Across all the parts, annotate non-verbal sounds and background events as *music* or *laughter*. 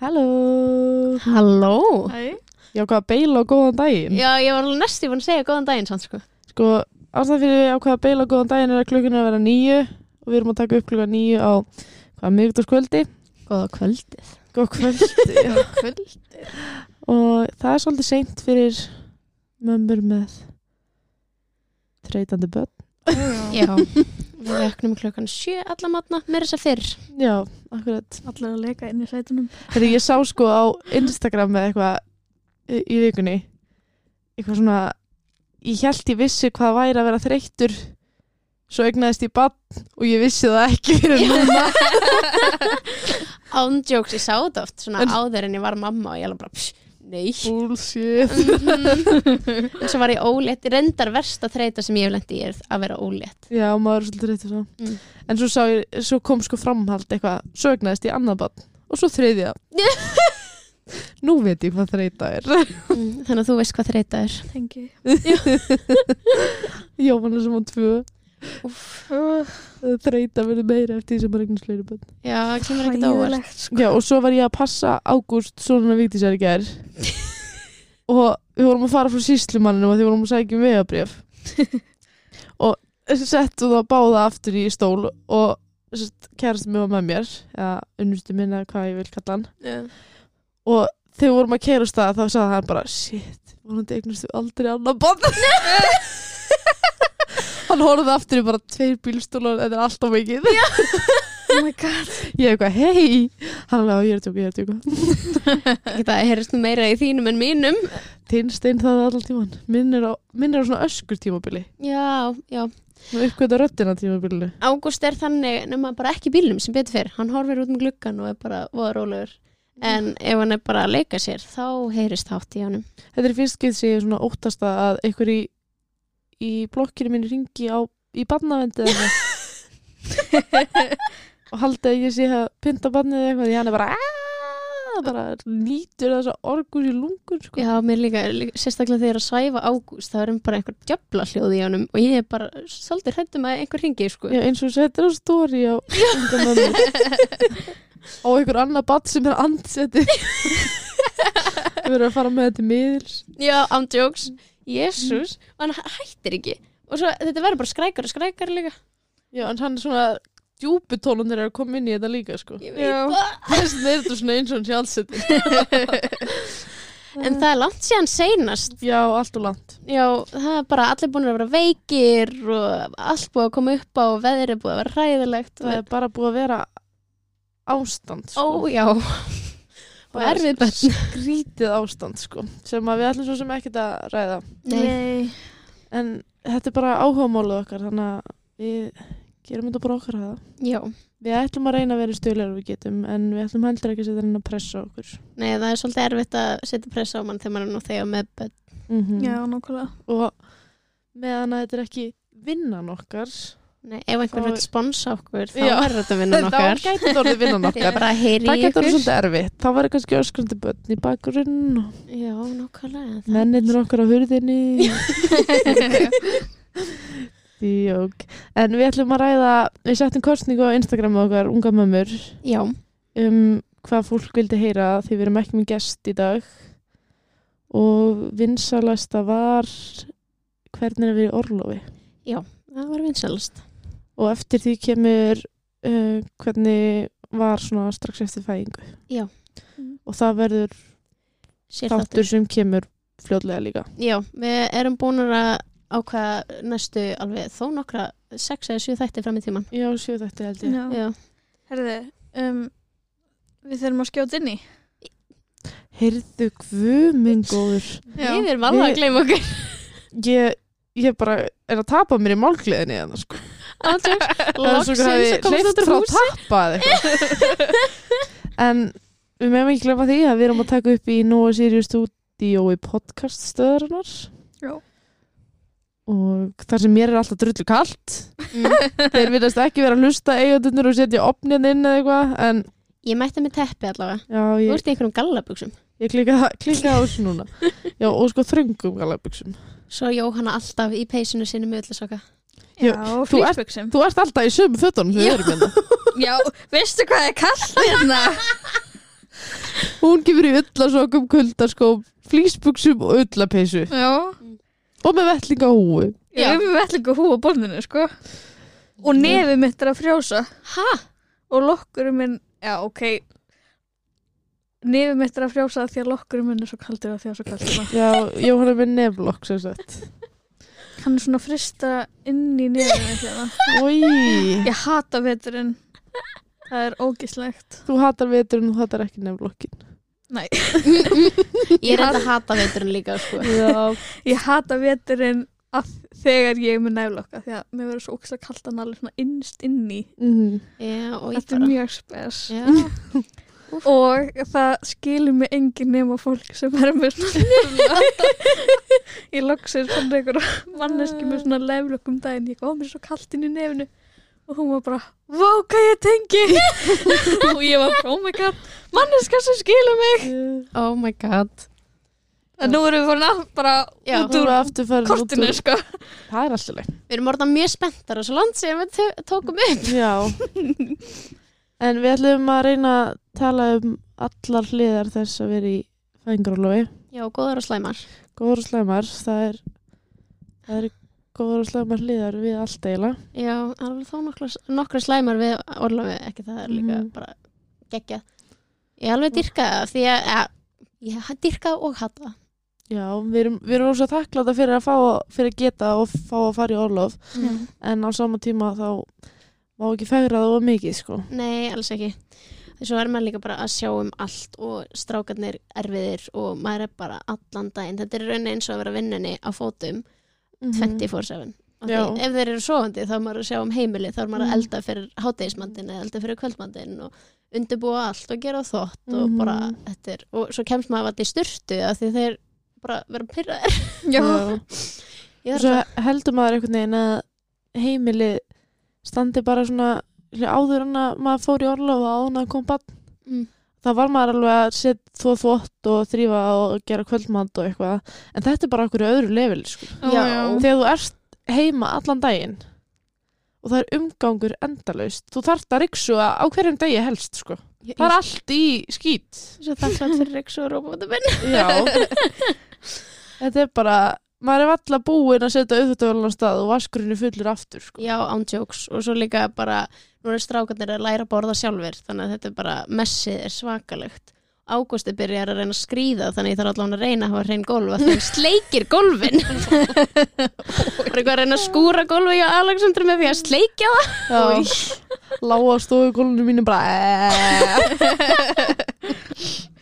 Halló. Halló. Hæ? Já, hvað, beila og góðan daginn? Já, ég var alveg næstu búin að segja góðan daginn samt sko. Sko, ástæðan fyrir ég ákvaða beila og góðan daginn er að klukkan er að vera nýju og við erum að taka upp klukkan nýju á hvað, miðvikudagskvöldi? Góða kvöldið. Góð kvöldi, já. Kvöld? Og það er svolítið seint fyrir mömmur með þreytandi börn. Já, *laughs* við veknum klukkan sjö alla matna, með þess að fyrr. Já, akkurat. Allir að leika inn í sætunum. Þegar ég sá sko á Instagram með eitthvað í, vikunni eitthvað svona ég held ég vissi hvað væri að vera þreyttur svo egnaðist ég bann og ég vissi það ekki fyrir núna. *laughs* Ándjóks, ég sá þetta oft svona En- áður en ég var mamma og ég alveg bara, pss, nei. Bullshit. Mhm. En svo var ég ólétt, reyndar versta þreita sem ég hef lendi í er að vera ólétt. Já, maður er svolítið þreyttur svo. Mm. En svo, sá ég, svo kom sko framhald eitthvað svo egnaðist ég annað bann og svo þriðja. *laughs* Nú veit ég hvað þreyta er. Mm, Þannig að þú veist hvað þreita er. Tengi *laughs* Jóhanna sem á tvö. Úff. Þreyta verður meira eftir því sem maður eignast fleiri bönn Já, það kemur ekkert Hræðilegt, sko. Já, og svo var ég að passa Ágúst svona viktísar í gær. *laughs* Og við vorum að fara frá síslumanninu og því vorum að sækja um vegabrjöf *laughs* og settu það báða aftur í stól og kærast mig var með mér eða unnustu minna hvað ég vil kalla hann. Já. og þegar við vorum að kærast það þá sagði hann bara shit, vonandi eignustu aldrei annar bann *laughs* hann horfði aftur í bara tveir bílstólar þetta er alltaf mikið. *laughs* Oh my god. Ég er eitthvað, hei hann er alveg, ég er tjóka, ég er tjóka það *laughs* heyrist nú meira í þínum en mínum. Tinnstein það allan tíman minn er á, minn er á svona öskur tímabili. Já, já. Og uppgöta röddina tímabilinu. Ágúst er þannig nema bara ekki í bílnum sem betur fyrr hann horfir út með gluggan og er bara voða rólegur. En ef hann er bara að leika sér þá heyrist hátt í honum. Þetta er fyrst getur er svona óttasta að einhver í, blokkinu minni ringi á, í eitthvað. *laughs* Og haldi að ég sé að pynta barnið eða eitthvað því hann er bara "Aah", bara lítur þess að orgur í lungun sko. Já, mér líka, líka sérstaklega þegar er að svæfa Ágúst þá er hann bara einhver djöfla hljóð í honum og ég er bara svolítið hrættum að einhver ringi sko. Já, eins og settir á stóri á unga mömmu á einhver annar barn sem er andsetti *laughs* við verðum að fara með þetta miðils. Já, ándjóks, jésús og hann hættir ekki. Og svo þetta verður bara skrækar og skrækar líka. Já, en hann er svona djúputónunir er að koma inn í þetta líka sko. Ég veit það. Þess vegna er svona eins og hann sé allsetti *laughs* En það er langt síðan seinast. Já, allt og langt. Já, það er bara allir búin að vera veikir og allt búið að koma upp á og veðrið búið að vera hræðilegt. Það er bara búið að vera ástand Ó, sko. já Bönn *laughs* Skrítið ástand sko sem að við ætlum svo sem ekkert að ræða. Nei. En þetta er bara áhugamálið okkar þannig að við gerum þetta bara okkar að það Já, Við ætlum að reyna að vera stöðlega við getum en við ætlum heldur ekki að setja henni að pressa okkur. Nei, það er svolítið erfitt að setja pressa á mann þegar mann er nú þegar með bönn mm Já, nákvæmlega. Og meðan að þetta er ekki vinnan okkar Nei, ef einhver Og- vil sponsa okkur þá Já. er þetta vinnan *laughs* Þá okkar. gæti þetta orðið vinnan *laughs* okkar. Það getur ykkur. svolítið erfitt. Þá væri kannski öskrandi börn í bakgrunn Já, nákvæmlega það- mennirnir okkar á hurðinni. *laughs* Jók. En við ætlum að ræða Við settum kostningu á Instagram okkar unga mömmur. Já, um hvað fólk vildi heyra því við erum ekki með gest í dag. Og vinsalasta var hvernig er við í orlofi? Það var vinsalast og eftir því kemur uh, hvernig var svona strax eftir fæðingu. Já. og það verður Sér þáttur sem kemur fljótlega líka. Já, við erum búin að ákveða næstu alveg þó nokkra sex eða sjö þætti fram í tíman Já, sjö þetta held ég. Já. Herðu, um, við þurfum að skjóta inn í. Heyrðu guð minn góður. Við erum alveg að Ég- gleyma okkur. Ég, ég bara er að tapa mér í málgleðinni hérna sko. *laughs* Loksins að komast út úr húsi. En við meðum ekki glemma því að við erum að taka upp í Nóa Sirius stúdíói podcast stöðarinnar. Já. og þar sem mér er alltaf drullu kalt. Mm. *laughs* þeir virðast ekki vera að hlusta eigendunur og setja opnin inn eða eitthvað en Ég mætti með teppi allavega. Já, Þú ég, ert í einhverjum gallabuxum. Ég klika á þessu núna. *laughs* Já, og sko þröngum galabuxum Svo Jóhanna alltaf í peysinu sinni með öllu soka Já, Já, þú ert- Þú ert alltaf í sömu fötunum þegar við erum hérna *laughs* Já, veistu hvað er kallt hérna? *laughs* Hún kemur í ullasokum, kuldaskóm, flýsbuksum og ullapeysu Já, og með vettlinga húi. Já. er með vellingu hú á borðinu, sko Og nefið mitt er að frjósa Ha? Og lokkurum minn, já, ok Nefið mitt er að frjósa því að lokkurum minn er svo kaldur að því að svo kaldur Já, Jóhanna með neflokk sem sagt. Hann er svona frista inn í nefinu hérna. Ói, Ég hata veturinn Það er ógislegt þú hatar veturinn, þú hatar ekki neflokkin. Nei, *laughs* Ég er enda að hata veiturinn líka sko. Já, ég hata veturinn að þegar ég er með neflokka því að mér verður svo ógislega kallt að alveg svona innst inn í mhm. Já, og ég Þetta er mjög spes Já, *laughs* og það skilur mig engin nema fólk sem er með svona *laughs* *laughs* Ég loksir svona einhver manneski með svona neflokk um daginn. Ég kom mér svo kallt inn í nefnu og hún var bara, vá hvað ég tengi. *laughs* Og ég var oh my god manneska sem skilur mig. Oh my god. En nú erum við farin að bara Já. út úr farin út kortinu úr- sko. Það er alltaf leið. Við erum orðan mjög spenntar og svo land sem við tókum upp. Já. En við ætlum að reyna að tala um allar hliðar þess að vera í fæðingarólofi. Já, góðar og slæmar Góður og slæmar, það er, það er góður og slæmar hliðar við allt eiginlega. Já, alveg þó nokkra, nokkra slæmar við orlofi, ekki það er líka Mhm. bara geggjað Ég alveg dyrka það því að ja, ég dyrka og hata það. Já, við erum, við erum svo þakkláta fyrir að fá, fyrir að geta og fá að fara í orlof. Mm. En á sama tíma þá má ekki fegra það of mikið, sko. Nei, alls ekki Svo er maður líka bara að sjá um allt og strákarnir erfiðir og maður er bara allan daginn. Þetta er í rauninni eins og að vera vinnunni á fótum. 24-7. Af því Já. Ef þeir eru sofandi þá er maður að sjá um heimili, þá er maður að Mhm. elda fyrir hátegismandin eða elda fyrir kvöldmandin og undirbúa allt og gera þótt og Mhm. bara þetta er, og svo kemst maður alltaf í styrtu af því þeir bara vera pyrraðir. Já, *laughs* svo heldur maður einhvern veginn að heimili standi bara svona áður en að maður fór í orlof og áður en að kom bann. mm, Það var maður alveg að setja þvó þvott og þrýfa og gera kvöldmat og eitthvað. En þetta er bara okkur öðru level, sko. já, Já. Þegar þú ert heima allan daginn og það er umgangur endalaust. Þú þarft að ryksuga á hverjum degi helst, sko. ég, Það er ég, allt í skít. svo þakklátt fyrir Riksu og Róbóta minn. Já. *laughs* þetta er bara, maður er alltaf búinn að setja auðvitaðvölan á stað og vaskurinn er fullur aftur, sko. Já, ándjóks og svo líka bara, nú er strákarnir að læra að borða sjálfur þannig að þetta er bara, messið er svakalegt. Ágústi byrjar að reyna að skríða þannig þarf allan að reyna að hafa hrein gólf að þeim sleikir gólfin. *laughs* Bara eitthvað að reyna að skúra gólfi hjá Alexandru með því að sleikja það. Já. Lága á stofugólunum mínu bara *laughs*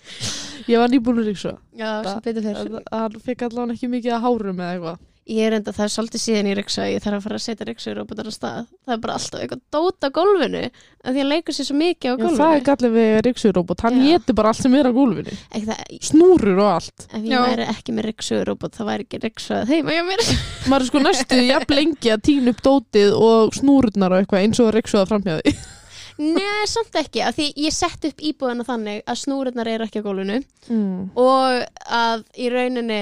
Ég var nýbúin að ryksuga. Já, sem betur fyrir Hann fikk allan ekki mikið að hárum eða eitthvað. Ég er enda, það er svolítið síðan í ryksa ég þarf að fara að setja ryksa og á stað það er bara alltaf eitthvað dót á gólfinu af því að leikur sér svo mikið á Já, gólfinu það er gallið við ryksuróbot. Hann Já. getur bara allt sem er á gólfinu. Ekki það, Snúrur og allt. ef ég Já. væri ekki með ryksuróbot þá væri ekki ryksa heima hjá mér Maður er sko næstu jafn lengi að tína upp dótið og snúrurnar og eitthvað eins og að ryksuða framhjáði. Nei, samt ekki, af því ég sett upp íbúðina þannig að snúrurnar eru ekki á gólfinu Mm. og að í rauninni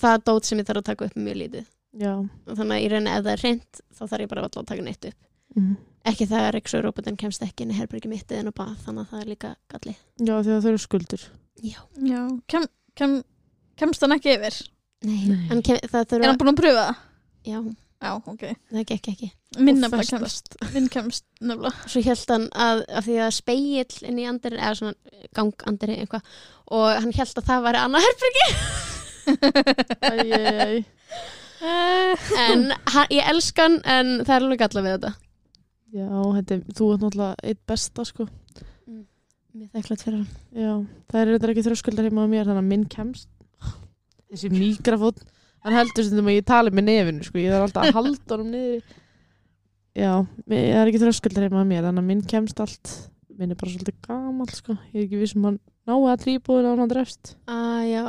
það dót sem ég þarf að taka upp er mjög lítið Já. og þannig að í rauninni ef það er reynd þá þarf ég bara alltaf að taka neitt upp Mm. ekki það að ryksuróbotin kemst ekki inn í herbyrgi mitt eða inn á bað, þannig að það er líka galli Já, því að þau eru skuldur. Já, Já, kem, kem, kemst hann ekki yfir? nei, Nei. En kem, það Er þurfa hann búin að pröfa það? Já, Já, ok. það gekk ekki Minn nefnilega kemst. Minn kemst nefnilega. Svo held hann að, að því að speill inn í andir eða svona gangandiri eitthvað og hann held að það væri annað herbyrgi Æ, æ, æ. *laughs* en hann, ég elska hann en það er alveg galla við þetta Já, þetta er, þú ert náttúrulega eitt besta, sko. Mér þakklátt fyrir hann Já, það er þetta ekki þröskuldar heima á mér, þannig að minn kemst. Þessi mikrafón, hann heldur sem að ég tali með nefinu, sko. Ég þarf alltaf að halda honum niður. Já, það er ekki þröskuldar heima á mér, þannig að minn kemst allt. Minn er bara svolítið gamall, sko. Ég er ekki vissum að ná að trýbúðina á hann drefst. Ah, já,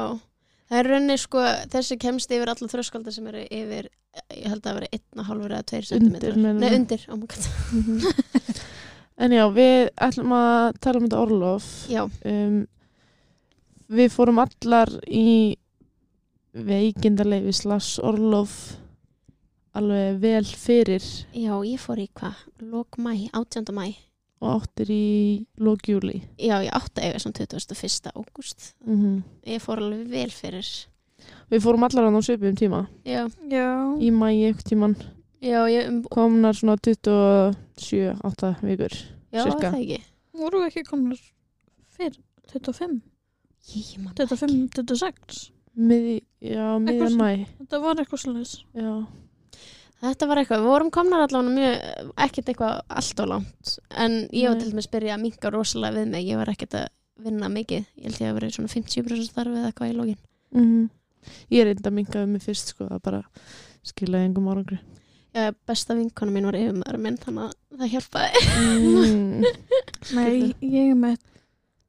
það er rauninni sko þessi kemst yfir alla þröskaldar sem eru yfir, ég held að það veri 1,5 eða 2 cm? Nei, undir, oh my god *laughs* En já, við ætlum að tala um þetta orlof. Já, Um, við fórum allar í veikindarleifi slags orlof alveg vel fyrir. Já, ég fór í hvað? Lók mæ, 18. mæ og áttir í lók júli Já, ég átti eiga svona 21. ágúst. Mm Ég fór alveg vel fyrir. Við fórum allar á svipum tíma. Já, Já. í mæi eitthvað tíman já, ég, um, komnar svona 27-8 vikur já Sirka. það ekki? Voru við ekki komnar fyrir 25, Ég man 25, 26 Miði, já, miðjan svo- mæ Þetta var eitthvað Já, Þetta var eitthvað, við vorum komnar allavega mjög, ekkert eitthvað allt og langt en ég var til dæmis byrja að minka rosalega við mig, ég var ekkert að vinna mikið, ég held ég að vera svona 50% starfið eða eitthvað í lógin. mm Ég er enda mingaði mig fyrst sko Það bara skilaði engum árangri. Já, besta vinkona mín var yfirmaður minn, þannig að það hjálpaði. mm. *laughs* Nei, ég er með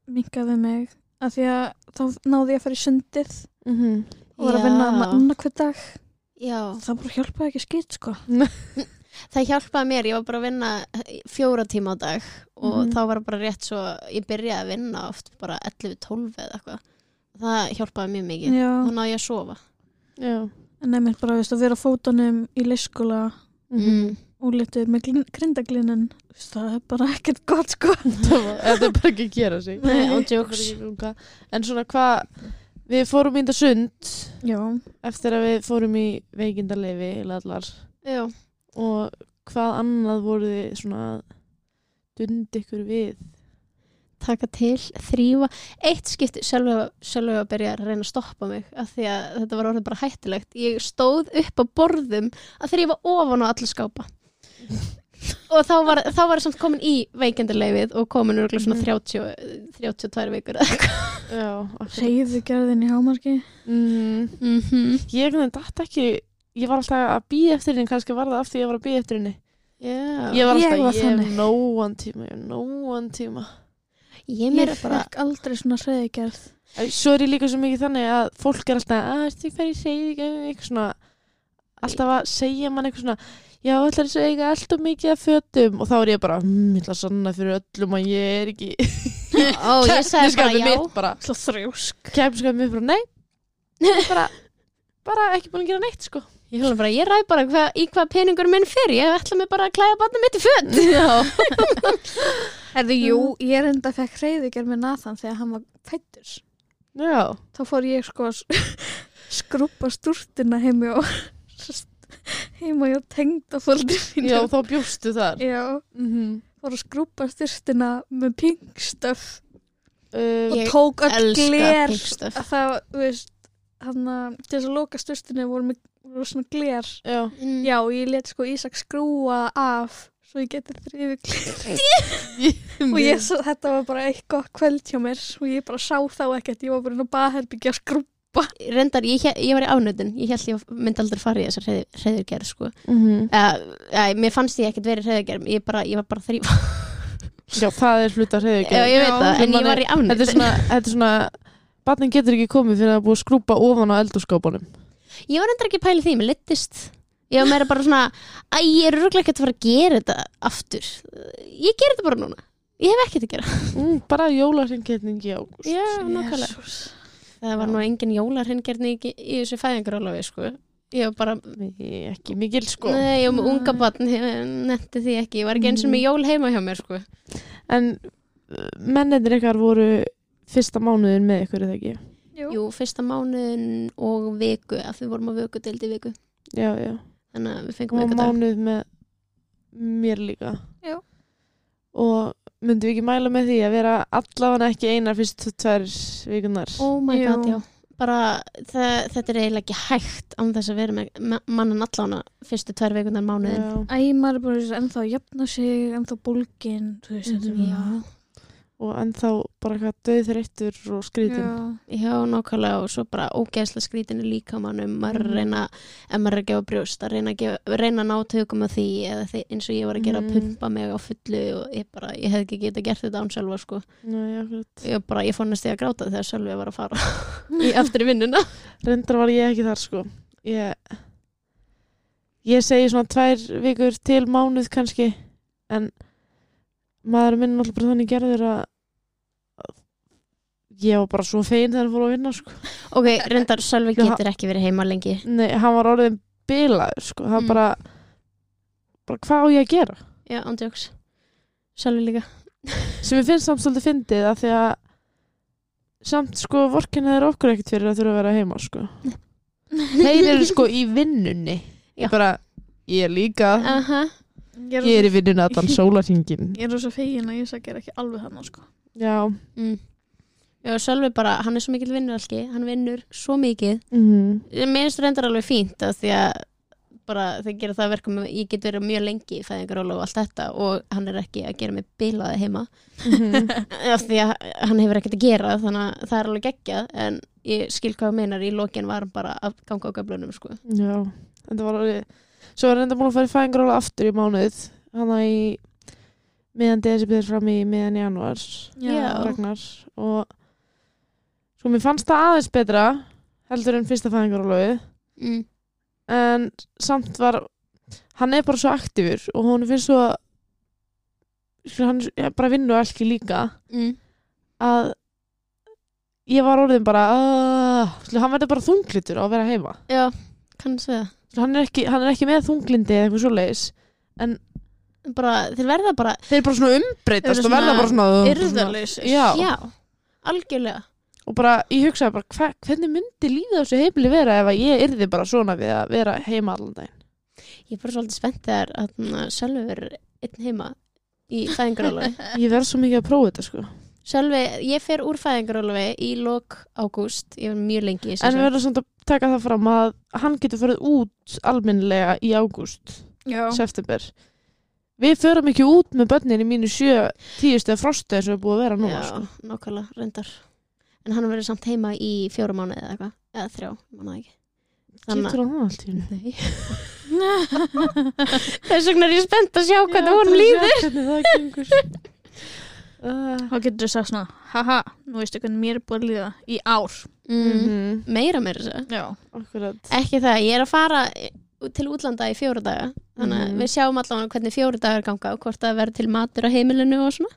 minkaði mig að því að þá náði ég að fara í sundið. Mm og var að vinna með annað hver dag. Já, það bara hjálpaði ekki skýt sko. *laughs* Það hjálpaði mér, ég var bara að vinna fjóra tíma á dag og Mhm. þá var bara rétt svo, ég byrjaði að vinna oft bara 11-12 eða eitthvað. Það hjálpaði mér mikið, þá náði ég að sofa. Já. En nefnir bara veist, að vera á fótunum í leyskóla mm og litur með glin- grindaglinin það er bara ekkert gott sko. *laughs* Þetta er bara ekki að gera sig. Nei. En svona hvað Við fórum í þetta sund Já, eftir að við fórum í veikindarleifi allar Já, og hvað annað voruð þið svona að dundi ykkur við? Taka til, þrýfa eitt skipti, sjálf að byrja að reyna að stoppa mig af því að þetta var orðið bara hættulegt. Ég stóð upp á borðum að þrýfa ofan á alla skápa og þá var, þá var ég samt komin í veikendarleifið og komin úr svona Mhm. 30, 32 vikur eða eitthvað. Já, *laughs* akkurat. segðu gerðin í hámarki mm, Mhm. Ég einhvern veginn datt ekki Ég var alltaf að býja eftir henni kannski var það af því að ég var að býja eftir henni Já, Ég var Ég alltaf, var ég hef þannig. nóan tíma Ég nóan tíma ég Ég meira bara fekk aldrei svona hreðigerð Æ, Svo er ég líka svo mikið þannig að fólk er alltaf að þú fer í segið eitthvað svona alltaf að segja mann eitthvað svona já, ætlar þessu eiga alltaf mikið af fötum? Og þá er ég bara, hm, ég ætla að sanna fyrir öllum að ég er ekki *laughs* Ó, ég sagði bara já. mitt bara, Svo þrjósk. Keppniskapið mitt bara, nei. Ég er bara, bara ekki búin að gera neitt sko. Ég, held bara, ég ræð bara hva, í hvað peningur minn fyrir ég ætla mig bara að klæða barnið mitt í föt. *laughs* Já, *laughs* Herðu, jú, ég reynda að fekk hreðigerð með Nathan þegar hann var fættur já, þá fór ég sko að skrúpa stúrtina heimi og heima og tengda fólkið mín já, þá bjóstu þar. Já, mm fór að skrúpa stúrtina með pinkstöf uh, og Ég tók öll að það, þú veist hann að til þess að loka stúrtinu voru, með, voru svona gler. Já, Mm. já, og ég let sko Ísak skrúa af svo ég geti þrifið gler *laughs* og ég, þetta var bara eitthvað kvöld hjá mér. Og ég bara sá þá ekkert. Ég var bara inn á baðherbyggja að skrúpa reyndar, ég, hélt- ég var í ánöðun ég held ég myndi aldrei fara í þessar hreðurgerð sko. mm uh, uh, mér fannst ég ekkert verið hreðurgerð ég, bara, ég var bara þrýfa já, það er hluta hreðið ég veit Já, það, en ég var í Þetta er ánöðun svona, þetta er svona Barnin getur ekki komið fyrir að búið að skrúpa ofan á eldurskópunum ég var reyndar ekki í því, mér littist ég var meira bara svona að ég er röglega ekki að fara að gera þetta aftur. Ég ger þetta bara núna. Ég hef ekkert að gera. Mm, Bara jólarhengirning í ágúst. Það var nú engin jólarhengerni í, í þessu fæðingarálafi sko. ég var bara Nei, Ekki mikil sko Nei, ég var með unga barn, ég nefndi því ekki, ég var ekki eins og með jól heima hjá mér, sko. En uh, mennendir ykkar voru fyrsta mánuðin með ykkur eða ekki Jú. Jú, fyrsta mánuðin og viku, að við vorum á vöku deild í viku, Já, já þannig að við fengum Og vikudag. mánuð með mér líka Já. Og myndum við ekki mæla með því að vera allavega ekki einar fyrst tvær vikunar Oh my Jú. god, já. Bara, það, þetta er eiginlega ekki hægt án þess að vera með ma- mannan allána fyrstu tvær vikunar mánuðin. Æ, maður er bara ennþá að jafna sig, ennþá bólgin, þú veist, er Já. Og ennþá bara eitthvað döðþreyttur og skrítin Já. já, nákvæmlega og svo bara ógeðslega skrítinu líka mannum, maður að Mhm. reyna, ef maður er að gefa brjóst, að reyna að, gefa, reyna að ná tökum af því eða eins og ég var að gera að Mhm. pumpa mig á fullu og ég bara, ég hef ekki getað gert þetta án sjálfa, sko. Nei, akkurat ég bara, ég fór næst í að gráta þegar Sölvi var að fara *laughs* í eftir í vinnuna Reyndar var ég ekki þar sko Ég Ég segi svona tvær vikur til mánuð kannski En maður minn alltaf bara þannig gerður að Ég var bara svo fein þegar hann fór að vinna sko ok, reyndar Sölvi getur ekki verið heima lengi Nei, hann var orðin bilaður sko var Mm. bara Bara hvað á ég að gera? já, ándjóks Sölvi líka sem ég finnst samt svolítið fyndið að því að samt sko vorkina er okkur ekkert fyrir að þurfa að vera heima sko þeir eru sko í vinnunni Já. bara, ég líka Aha. Ég er, ég er í vinnunni allan *laughs* sólarhingin ég er svo fegin að ég sagði ekki alveg þannig sko. já Mm. Já, Sölvi bara, hann er svo mikill vinnuralki hann vinnur svo mikið mm mér finnst reyndar alveg fínt af því að bara það gera það að verka með ég get verið mjög lengi í fæðingaróla og allt þetta og hann er ekki að gera mig bilaði heima -hmm. *laughs* af því að hann hefur ekkert að gera þannig að það er alveg geggjað en ég skil hvað það meinar í lokin var hann bara að ganga á göflunum sko. já, þetta var alveg svo er reynda búin að fara í fæðingaróla aftur í mánuð hann að í meðan desember fram í meðan januar Já. Ragnar og sko mér fannst það aðeins betra heldur en fyrsta fæðingarólöfið mm. en samt var hann er bara svo aktífur og hún finnst svo sko, hann er bara vinnu alki líka Mm. að ég var orðin bara uh, sko, hann verður bara þunglitur á að vera heima Já, kannski það hann, er ekki, hann er ekki með þunglindi eða eitthvað svoleiðis. En bara, þeir verða bara þeir bara svona umbreytast og verða bara svona Yrðalausir. já. já, algjörlega. Og bara ég hugsaði bara hva, hvernig myndi líða þessu heimili vera ef að ég yrði bara svona við að vera heima allan daginn? Ég er bara svolítið spennt þegar að Sölvi verður einn heima í fæðingarólafi ég verð svo mikið að prófa þetta sko Sölvi, ég fer úr fæðingarólafi í lok ágúst, ég var mjög lengi en við verðum samt að taka það fram að hann getur farið út almennilega í ágúst, Já. september. Við förum ekki út með börnin í mínu sjö, tíu stegar frosti eins og er búið að vera núna Já, sko. nákvæmlega, reyndar. En hann verður samt heima í fjóra mánuði eða eitthvað eða þrjá, manna ekki. Getur hann allt í hennu Nei. *laughs* Þess vegna er ég spennt að sjá hvernig honum líður *laughs* hvernig það gengur uh, Þá getur þú sagt svona, haha, nú veistu hvernig mér er búið að líða í ár. mm. mm Meira meira þess að Já. akkurat Ekki það, ég er að fara til útlanda í fjóra daga þannig að Mhm. við sjáum allavega hvernig fjóra dagar ganga og hvort það verður til matur á heimilinu og svona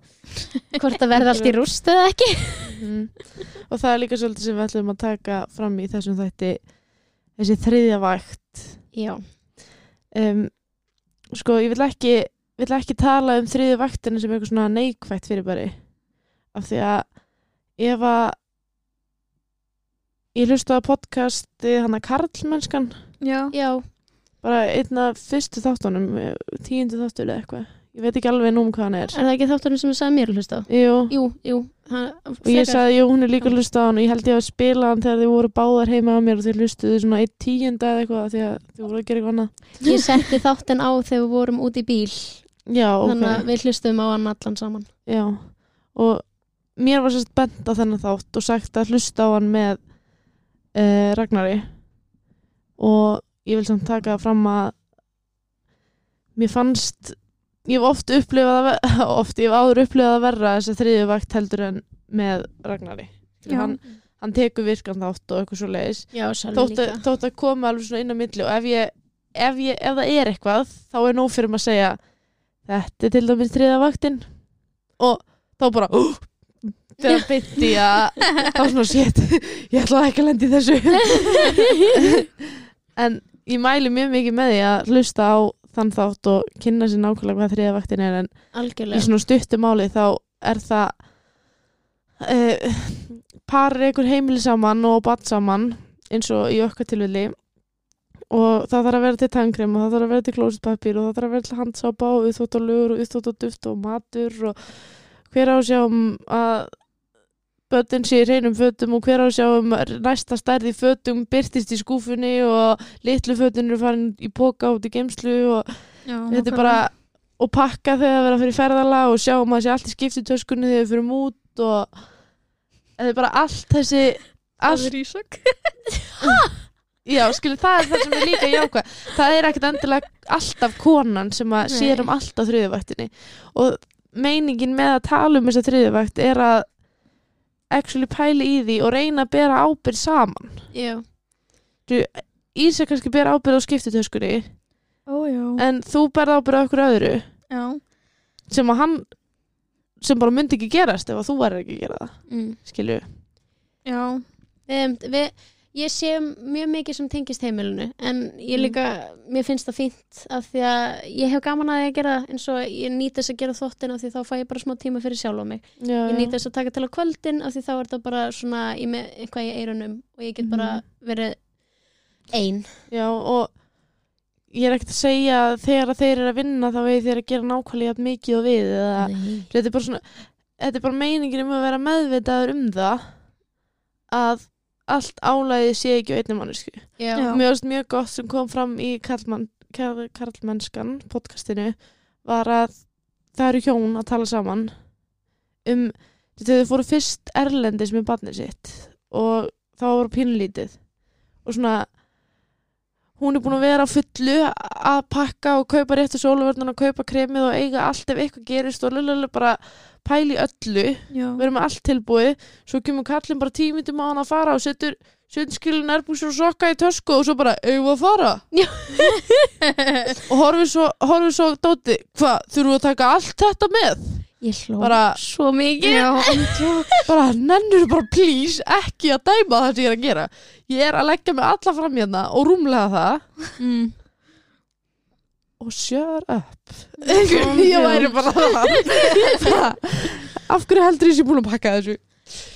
hvort það verður allt í rúst eða ekki mm. og það er líka svolítið sem við ætlum að taka fram í þessum þætti þessi þriðja vægt Já, um, sko ég vil ekki vil ekki tala um þriðju vaktina sem eitthvað svona neikvætt fyrir bari af því að ef að ég hlusta að podcasti hann að Karlmennskan Já. já, bara einn af fyrstu þáttunum eh, tíundu þáttur eða eitthvað. Ég veit ekki alveg nú um hvað hann er. Er það ekki þátturinn sem þú sagði mér að hlusta á? Jú, Jú, jú. Hann, og ég sagði, jú, hún er líka að hlusta á hann og ég held ég að spila hann þegar þið voru báðar heima á mér og þið hlustuðu svona eitt tíunda eða eitthvað af því að þið voru að gera eitthvað annað. Ég setti þáttinn á þegar við vorum út í bíl Já, ok. Þannig að við hlustum á hann allan saman. Já, og mér var sérst bent á þennan þátt og sagt að hlusta á hann með uh, Ragnari. Og ég vil samt taka fram að mér fannst ég hef oft upplifað að *laughs* oft, ég hef áður upplifað að verra þess að þriðju vakt heldur en með Ragnari. Hann, hann tekur virkan þátt og eitthvað svo leiðis þótt, þótt að koma alveg svona inn á milli og ef ég, ef ég ef það er eitthvað þá er nóg fyrir maður að segja þetta er til dæmis þriða vaktin. Og þá bara uh, *gasps* þegar byrti að þá svona shit, ég ætla ekki að lendi þessu. *laughs* En ég mæli mjög mikið með því að hlusta á þann þátt og kynna sér nákvæmlega hvað þriða vaktin er en í Algjörlega. svona stuttu máli þá er það uh, par er einhver heimili saman og bat saman eins og í okkar tilvilli og það þarf að vera til tannkrem og það þarf að vera til klósitpapír og það þarf að vera til handsápa og uppþóttalugur og uppþóttaduft og matur og hver á að sjá um að börnin sé í reynum fötum og hver á að sjá um að næsta stærði fötum byrtist í skúfunni og litlu fötin eru farin í póka út í geimslu og Já, þetta er bara og pakka þegar það vera fyrir ferðala og sjá um að sé allt í skiptutöskunni þegar við fyrir út og þetta er bara allt þessi Það allt, er ísök. *laughs* *laughs* já, skilu, það er það sem er líka jákvæð það er ekkert endilega alltaf konan sem að sér um allt á þriðuvaktinni og meiningin með að tala um þessa þriðuvakt er að actually pæli í því og reyna að bera ábyrð saman Já, Ísa kannski bera ábyrð á skiptutöskunni Ó, já. en þú berð ábyrð á okkur öðru Já. sem að hann sem bara myndi ekki gerast ef að þú væri ekki að gera það mm. skilju Já. við, við, ég sé mjög mikið sem tengist heimilinu en ég Mm. líka, mér finnst það fínt af því að ég hef gaman að að gera eins og ég nýt þess að gera þvottin af því þá fæ ég bara smá tíma fyrir sjálf á mig. Já, ég nýt þess að taka til á kvöldin af því þá er það bara svona ég með eitthvað í eirunum og ég get bara verið ein. Já, og ég er ekkert að segja að þegar að þeir eru að vinna þá veið þeir að gera nákvæmlega mikið og við eða þetta er bara svona þetta er bara meiningin um að vera meðvitaður um það að allt álæðið sé ekki á einni mannesku Já. Já. mér varst mjög gott sem kom fram í Karlmann, Karl, Karlmennskan podcastinu var að það eru hjón að tala saman um þau fóru fyrst erlendis með barnið sitt og þá var pínlítið og svona hún er búin að vera fullu að pakka og kaupa réttu sóluvörnun og kaupa kremið og eiga allt ef eitthvað gerist og lullulega bara pæli öllu. Erum með allt tilbúið. Svo kemur kallin bara tímitum á hann að fara og setur sundskilin, nærbúsur og sokka í tösku og svo bara, eigum við að fara? *laughs* Og horfið svo, horfið svo dóti, hvað, þurfum við að taka allt þetta með ég hló Bara- svo mikið. *laughs* Bara, nennur bara please ekki að dæma það sem ég er að gera. Ég er að leggja mig alla fram hérna og rúmlega það. Mm. og shut up. Ég *laughs* væri bara það. Af hverju heldur ég sé búin að pakka þessu?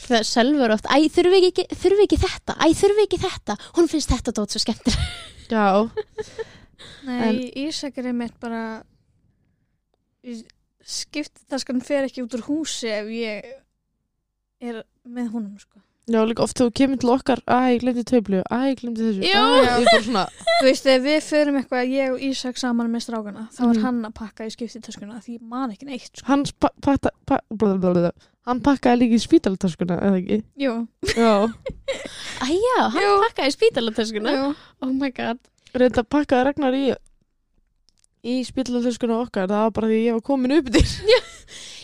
Það er selvur oft, æ, þurfi ekki, þurfi ekki þetta? Æ, þurfi ekki þetta, hún finnst þetta dót svo skemmtir já, *laughs* Nei, En- Ísak er einmitt bara skiptaskan fer ekki út úr húsi ef ég er með honum sko. já, líka oft þú kemur til okkar að ég glemdi töflu, að ég glemdi þessu Já. Æ, ég er bara svona Þú veist, ef við förum eitthvað ég og Ísak saman með strákana þá er Mhm. hann að pakka í skiptitöskuna því ég man ekki neitt sko. hann, pa pakka, pa blablabla. hann pakkaði líka í spítaltaskuna eða ekki Jú, já, æ, já, hann Jú. pakkaði spítalatöskuna jú. oh my god reynda pakkaði Ragnar í í spítaltaskuna okkar það var bara því ég var komin upp til *laughs*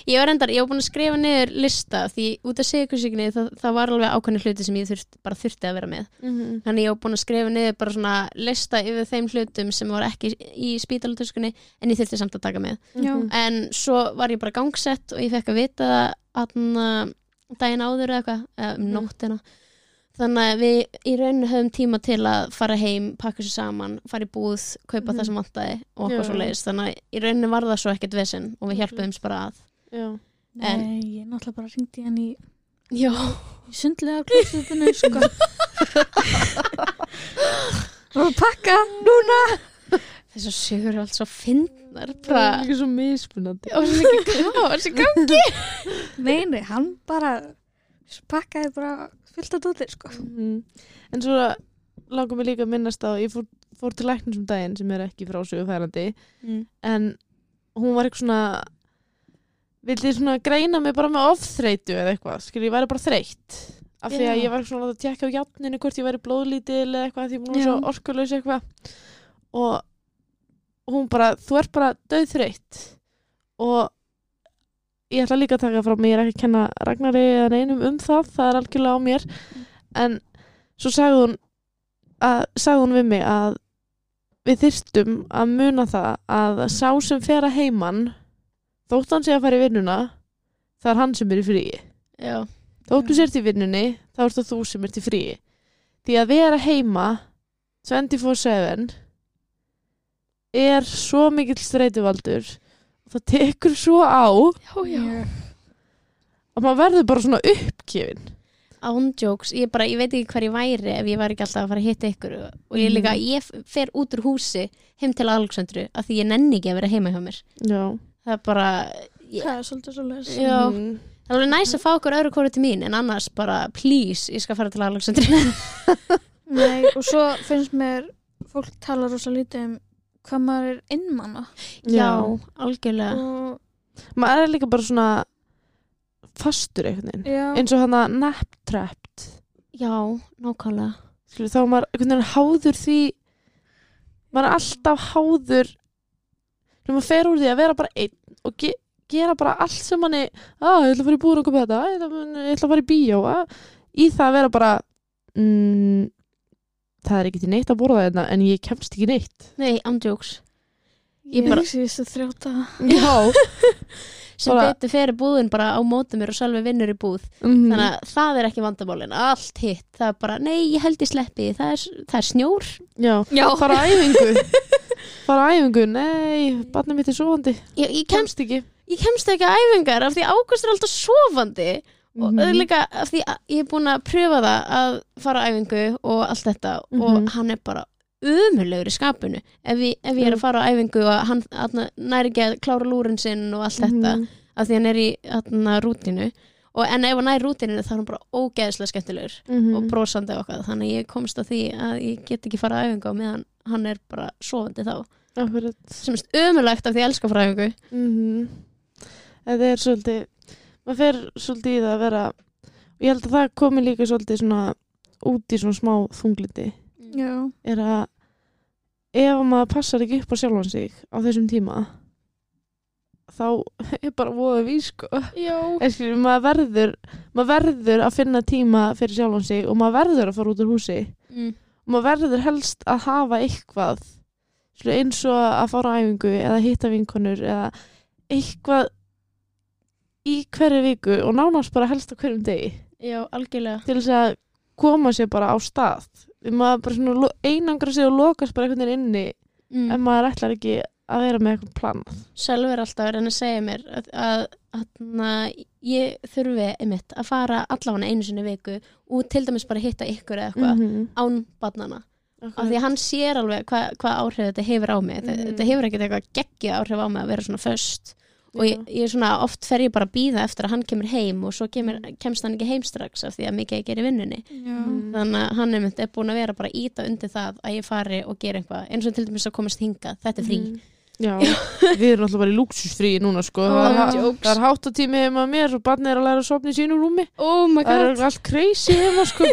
Ég var reyndar, ég var búin að skrifa niður lista því út af sigursíkni það, það var alveg ákveðni hluti sem ég þurft, bara þurfti að vera með. Þannig ég var búin að skrifa niður bara svona lista yfir þeim hlutum sem var ekki í spítalatöskunni en ég þurfti samt að taka með. Já. en svo var ég bara gangsett og ég fekk að vita það daginn áður eða eitthvað, um Mhm. nóttina þannig að við í rauninu höfum tíma til að fara heim, pakka sér saman fara í búð, kaupa Mhm. það sem vantaði og okkur svo leiðist, þannig að í rauninu var það svo ekkert vesinn og við Mhm. hjálpuðum bara að. Já, Nei, ég náttúrulega bara ringdi hann í, Já, í sundlega klósitinu sko. *laughs* og pakka núna. Þess að sögur er allt svo finnar það er líka svo mismunandi. Og svo mikið káð sem gangi. Nei, nei, hann bara pakkaði bara fullt af dóttir sko. Mhm. en svo langar mig líka að minnast á ég fór, fór til læknins um daginn sem er ekki frásögu færandi mm. en hún var eitthvað svona vildi svona greina mig bara með ofþreytu eða eitthvað, skil ég væri bara þreytt af því að Já. ég var svona að tjekka á játninu hvort ég væri blóðlítil eða eitthvað því ég var svo orkulegs eitthvað og hún bara, þú ert bara döðþreytt og ég ætla líka að taka frá er ekki að kenna Ragnari eða neinum um það, það er algjörlega á mér. En svo sagði hún að, sagði hún við mig að við þyrstum að muna það að sá sem fer að heiman þótt hann sé að fara í vinnuna það er hann sem er í fríi. Já, þótt þú sért í vinnunni þá er það þú sem ert í fríi. Því að vera heima 24-7 er svo mikill streituvaldur og það tekur svo á já, já. að maður verður bara svona uppgefin Ándjóks, ég, bara, ég veit ekki hver ég væri ef ég var ekki alltaf að fara að hitta ykkur og ég líka, Mhm. ég fer út úr húsi heim til Alexandru af því ég nenni ekki að vera heima hjá mér já, það er bara ég, Það er svolítið svolítið Já. Mhm. það er alveg næst að fá okkur öðru kóru til mín en annars bara, please, ég skal fara til Alexandru *laughs* Nei, og svo finnst mér fólk tala rosa lítið um hvað maður er innmanna Já, algjörlega. Og maður er líka bara svona fastur einhvern veginn. Eins og hann að nap-trapped Já, nákvæmlega. Þá er maður einhvern veginn háður því maður er alltaf háður þegar maður fer úr því að vera bara einn og ge gera bara allt sem manni að ég ætla að fara í búin og köpa þetta að, ég, ætla, ég ætla að fara í bíó að, í það að vera bara mm, það er ekki til neitt að borða þetta en ég kemst ekki neitt. Nei, ándjóks ég bara- bara síðustu þrjóta. Já, *laughs* sem betur fyrir búðin bara á móti mér og sjálfi vinnur í búð. Mhm. þannig að það er ekki vandamálin allt hitt, það er bara, nei, ég held ég sleppi það er, það er snjór. Já, Já. fara æfingu. *laughs* Fara æfingu, nei, barnið mitt er sofandi. Ég, ég, kemst, Kemst ekki. Ég kemst ekki að æfingar af því águst er alltaf sofandi og Mhm. mm líka af því að ég er búin að pröfa það að fara á æfingu og allt þetta Mhm. og hann er bara umulegur í skapinu ef ég, ef ég er Mm. að fara á æfingu og hann næri ekki að klára lúrin sinn og allt þetta Mhm. af því hann er í atna, rútinu og en ef hann næri rútinu þá er hann bara ógeðslega skemmtilegur Mhm. og brosandi og okkar þannig að ég komst að því að ég get ekki fara á æfingu á meðan hann er bara sofandi þá Akkurat sem er umulegt af því að ég elska að fara á æfingu Mhm. Þetta er svolítið maður fer svolítið í það að vera og ég held að það komi líka svolítið svona út í svona smá þunglindi. Já. er að ef maður passar ekki upp á sjálfan sig á þessum tíma þá *laughs* er bara voða við sko. Eskil, maður verður maður verður að finna tíma fyrir sjálfan sig og maður verður að fara út úr húsi. Mm. og maður verður helst að hafa eitthvað eins og að fara á æfingu eða hitta vinkonur eða eitthvað í hverju viku og nánast bara helst á hverjum degi. Já algjörlega. Til þess að koma sér bara á stað. Maður bara svona einangra sig og lokast bara einhvern veginn inni mm. en maður ætlar ekki að vera með eitthvað plan. Sjálfur er alltaf reyna að segja mér að, að, að, að ég þurfi einmitt að fara allavega einu sinni viku og til dæmis bara hitta ykkur eða eitthvað -hmm. án barnana af því hann sér alveg hvað hva áhrif þetta hefur á mig. Mhm. þetta hefur ekkert eitthvað geggja áhrif á mig að vera svona föst og ég, ég er svona oft fer ég bara að býða eftir að hann kemur heim og svo kemur, kemst hann ekki heim strax af því að mikið ég gerir í vinnunni. Já. Mhm. þannig að hann er búin að vera bara íta undir það að ég fari og gera eitthvað. Eins og til dæmis að komast hingað, þetta er frí. Mhm. Já, við erum alltaf bara í luxusfrí núna sko, það, er, það er háttatími heima með mér og barnið er að læra að sofna í sínu rúmi. Oh my það er allt crazy heima sko. *laughs*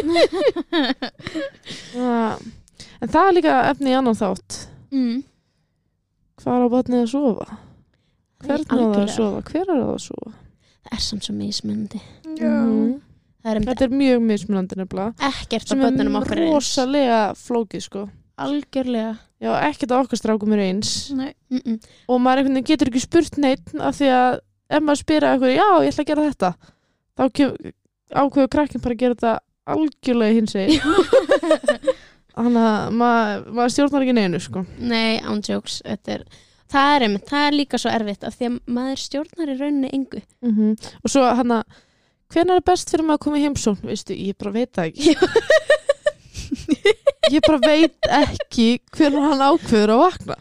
En það er líka efni í annan þátt. Mm. hvað er á barnið að sofa hvernig á það að sofa, hver er það að sofa? Það er samt svo mismunandi. Já. Það er þetta er mjög mismunandi nefnilega. Ekkert á sem bönnunum er okkar er eins. rosalega flókið sko. Algjörlega. Já, ekkert að okkar strákum er eins. Nei. mm -mm. og maður einhvern veginn getur ekki spurt neitt af því að ef maður spyrir eitthvað, já, ég ætla að gera þetta. Þá ákveður krakkin bara að gera þetta algjörlega hins veginn *laughs* þannig að maður, maður stjórnar ekki neinu sko. Nei, án jokes. Þetta er, það, er einmitt, það er líka svo erfitt af því að maður stjórnar í rauninni engu. Mm og svo hann að hvenær er best fyrir maður að koma í heimsókn veistu, ég bara veit það ekki. Ég bara veit ekki hvenær hann ákveður að vakna.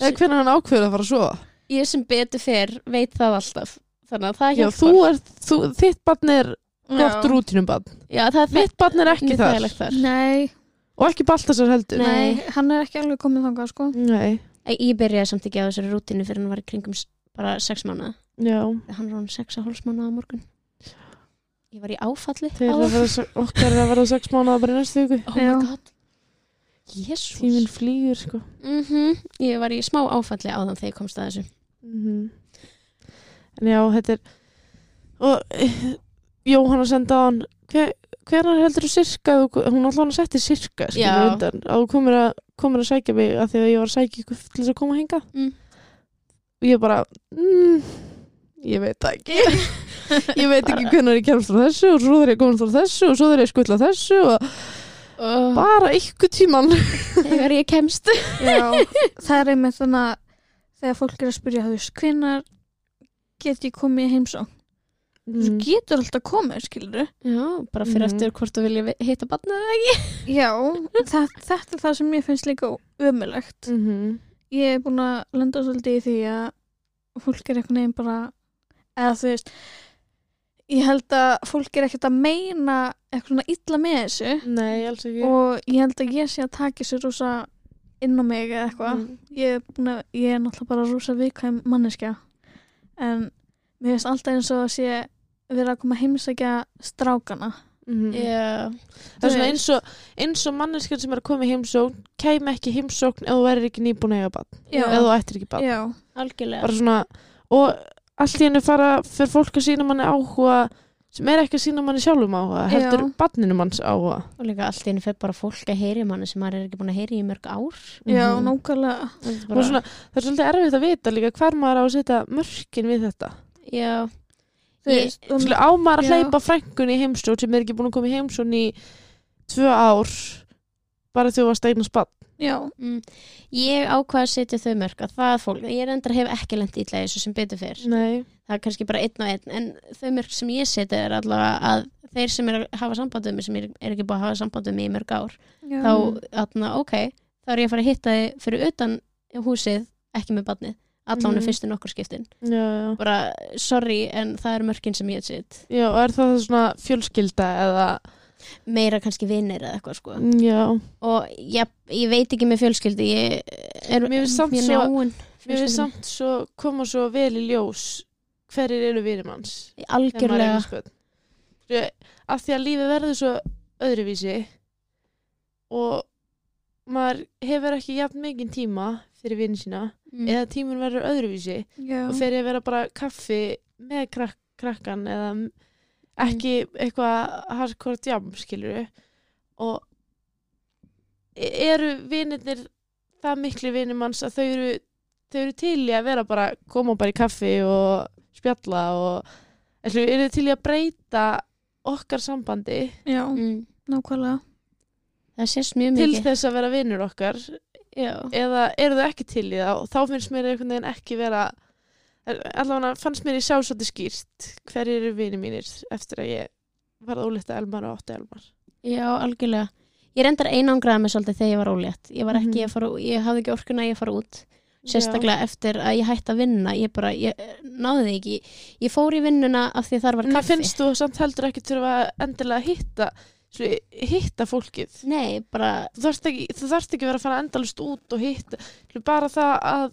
Eða hvenær hann ákveður að fara að sofa. Ég sem betur fyrr veit það alltaf þannig að það já, hjálpar. þú er, þú, þitt barn er gott Já. rútinum barn. Já, það er mitt barn er ekki þar. þægilegt þar. Nei, og ekki Baltasar heldur. Nei. nei, hann er ekki alveg komið þangað sko. Nei. Ég- byrjaði samt ekki á þessari rútinu fyrir hann var í kringum bara sex mánuða já, hann var hann sex og hálfs mánuða á morgun. Ég var í áfalli okkar er að vera sex mánuða bara í næstu viku. Oh tíminn flýgur sko. Mm Ég var í smá áfalli áðan þegar ég komst að þessu. Mhm. en já, þetta er og eh, Jóhanna senda á hann hver, hvernar heldur þú sirka hún alltaf hann setti sirka undan? Að þú komir að, komir að sækja mig að því að ég var að sækja ykkur til þess að koma hinga Mm. og ég bara mm, ég veit ekki. *laughs* Ég veit ekki hvernig ég kemst frá þessu og svo þegar ég komast frá þessu og svo þegar ég skutla þessu og oh, bara ykkur tíman Þegar ég kemst. Já, það er einmitt þannig að þegar fólk er að spyrja hvenær get ég komið í heimsókn þú mm. getur alltaf komið, skilur Já, bara fyrir Mhm. eftir hvort þú vilja hitta barnið eða ekki Já, það, þetta er það sem mér finnst líka ömulegt Mm -hmm. ég er búin að lenda svolítið í því að fólk er einhvern veginn bara eða þú veist ég held að fólk er ekkert að meina eitthvað svona illa með þessu nei, alls ekki og ég held að ég sé að taka sér rosa inn á mig eða eitthvað Mm. ég, ég er náttúrulega bara rosa viðkvæm manneskja en mér finnst alltaf eins og að sé verið að koma að heimsækja strákana. Mhm. Já, það er svona eins og, eins og manneskjörn sem er að koma í heimsókn kæmi ekki heimsókn ef þú verður ekki nýbúin að eiga bann ef þú ættir ekki bann já, algjörlega. Bara svona og allt í henni fara fyrir fólk að sína manni áhuga sem er ekki að sína manni sjálfum áhuga heldur Já. banninu manns áhuga. Og líka allt í henni fyrir bara fólk að heyri manni sem maður er ekki búin að heyri í mörg ár. Já, Mhm. nákvæmlega. Það er svona, það er svolítið erfitt að vita líka hver maður á að setja mörkin við þetta. Já, Þú Ég- veist, og- Skilur, á maður að hleypa frængunni í heimsókn sem er ekki búin að koma í heimsókn í tvö ár bara þegar þú varst eignast bann Já, mm, ég ákvað að setja þau mörg að það fólk, ég reyndar hef ekki lent illa í þessu sem betur fyrr Nei, það er kannski bara einn og einn en þau mörg sem ég setja er allavega að þeir sem er að hafa samband um mig sem er, er ekki búið að hafa samband um mig í mörg ár já. þá, atna, ok, þá er ég að fara að hitta þið fyrir utan húsið ekki með badnið, allavega Mhm. fyrstu nokkur skiptin. Já, já. Bara, sorry, en það er mörkin sem ég set Já, og er það svona fjölskylda eða? Meira kannski vinnir eða eitthvað sko. Já, og ég, ég veit ekki með fjölskyldi ég er Mér finnst samt mjög svo- náin mér finnst samt svo koma svo vel í ljós hverjir eru vinir manns. Þegar maður algjörlega. eignast börn. Skilur, af því að lífið verður svo öðruvísi og maður hefur ekki jafn mikinn tíma fyrir vinið sína mm. eða tíminn verður öðruvísi Já. og ég að vera bara kaffi með krak krakkan eða ekki eitthvað hardcore jam skilur og e- eru vinirnir það miklu vinir manns að þau eru þau eru til í að vera bara koma bara í kaffi og spjalla og ætlu, eru til í að breyta okkar sambandi Já, mm. nákvæmlega. Það sést mjög til mikið. þess að vera vinur okkar. Já, eða eru þau ekki til í það? Og þá finnst mér einhvern veginn ekki vera allavega fannst mér í sjá svolítið skýrt hverjir eru vinir mínir eftir að ég varð ólítið elmar og átti elmar. Já, algjörlega. Ég reyndar einangraði mig svolítið þegar ég var ólétt. Ég var ekki Mhm. að fara, ég hafði ekki orkuna að ég fara út. Sérstaklega eftir að ég hætti að vinna. Ég bara, ég náði því ekki. Ég fór í vinnuna af því þar var Mér kaffi. finnst þú samt heldur ekki endilega að hitta svo, hitta fólkið. Nei, bara, þú þarft ekki, þú þarft ekki að vera að fara endalust út og hitta. Svo bara það að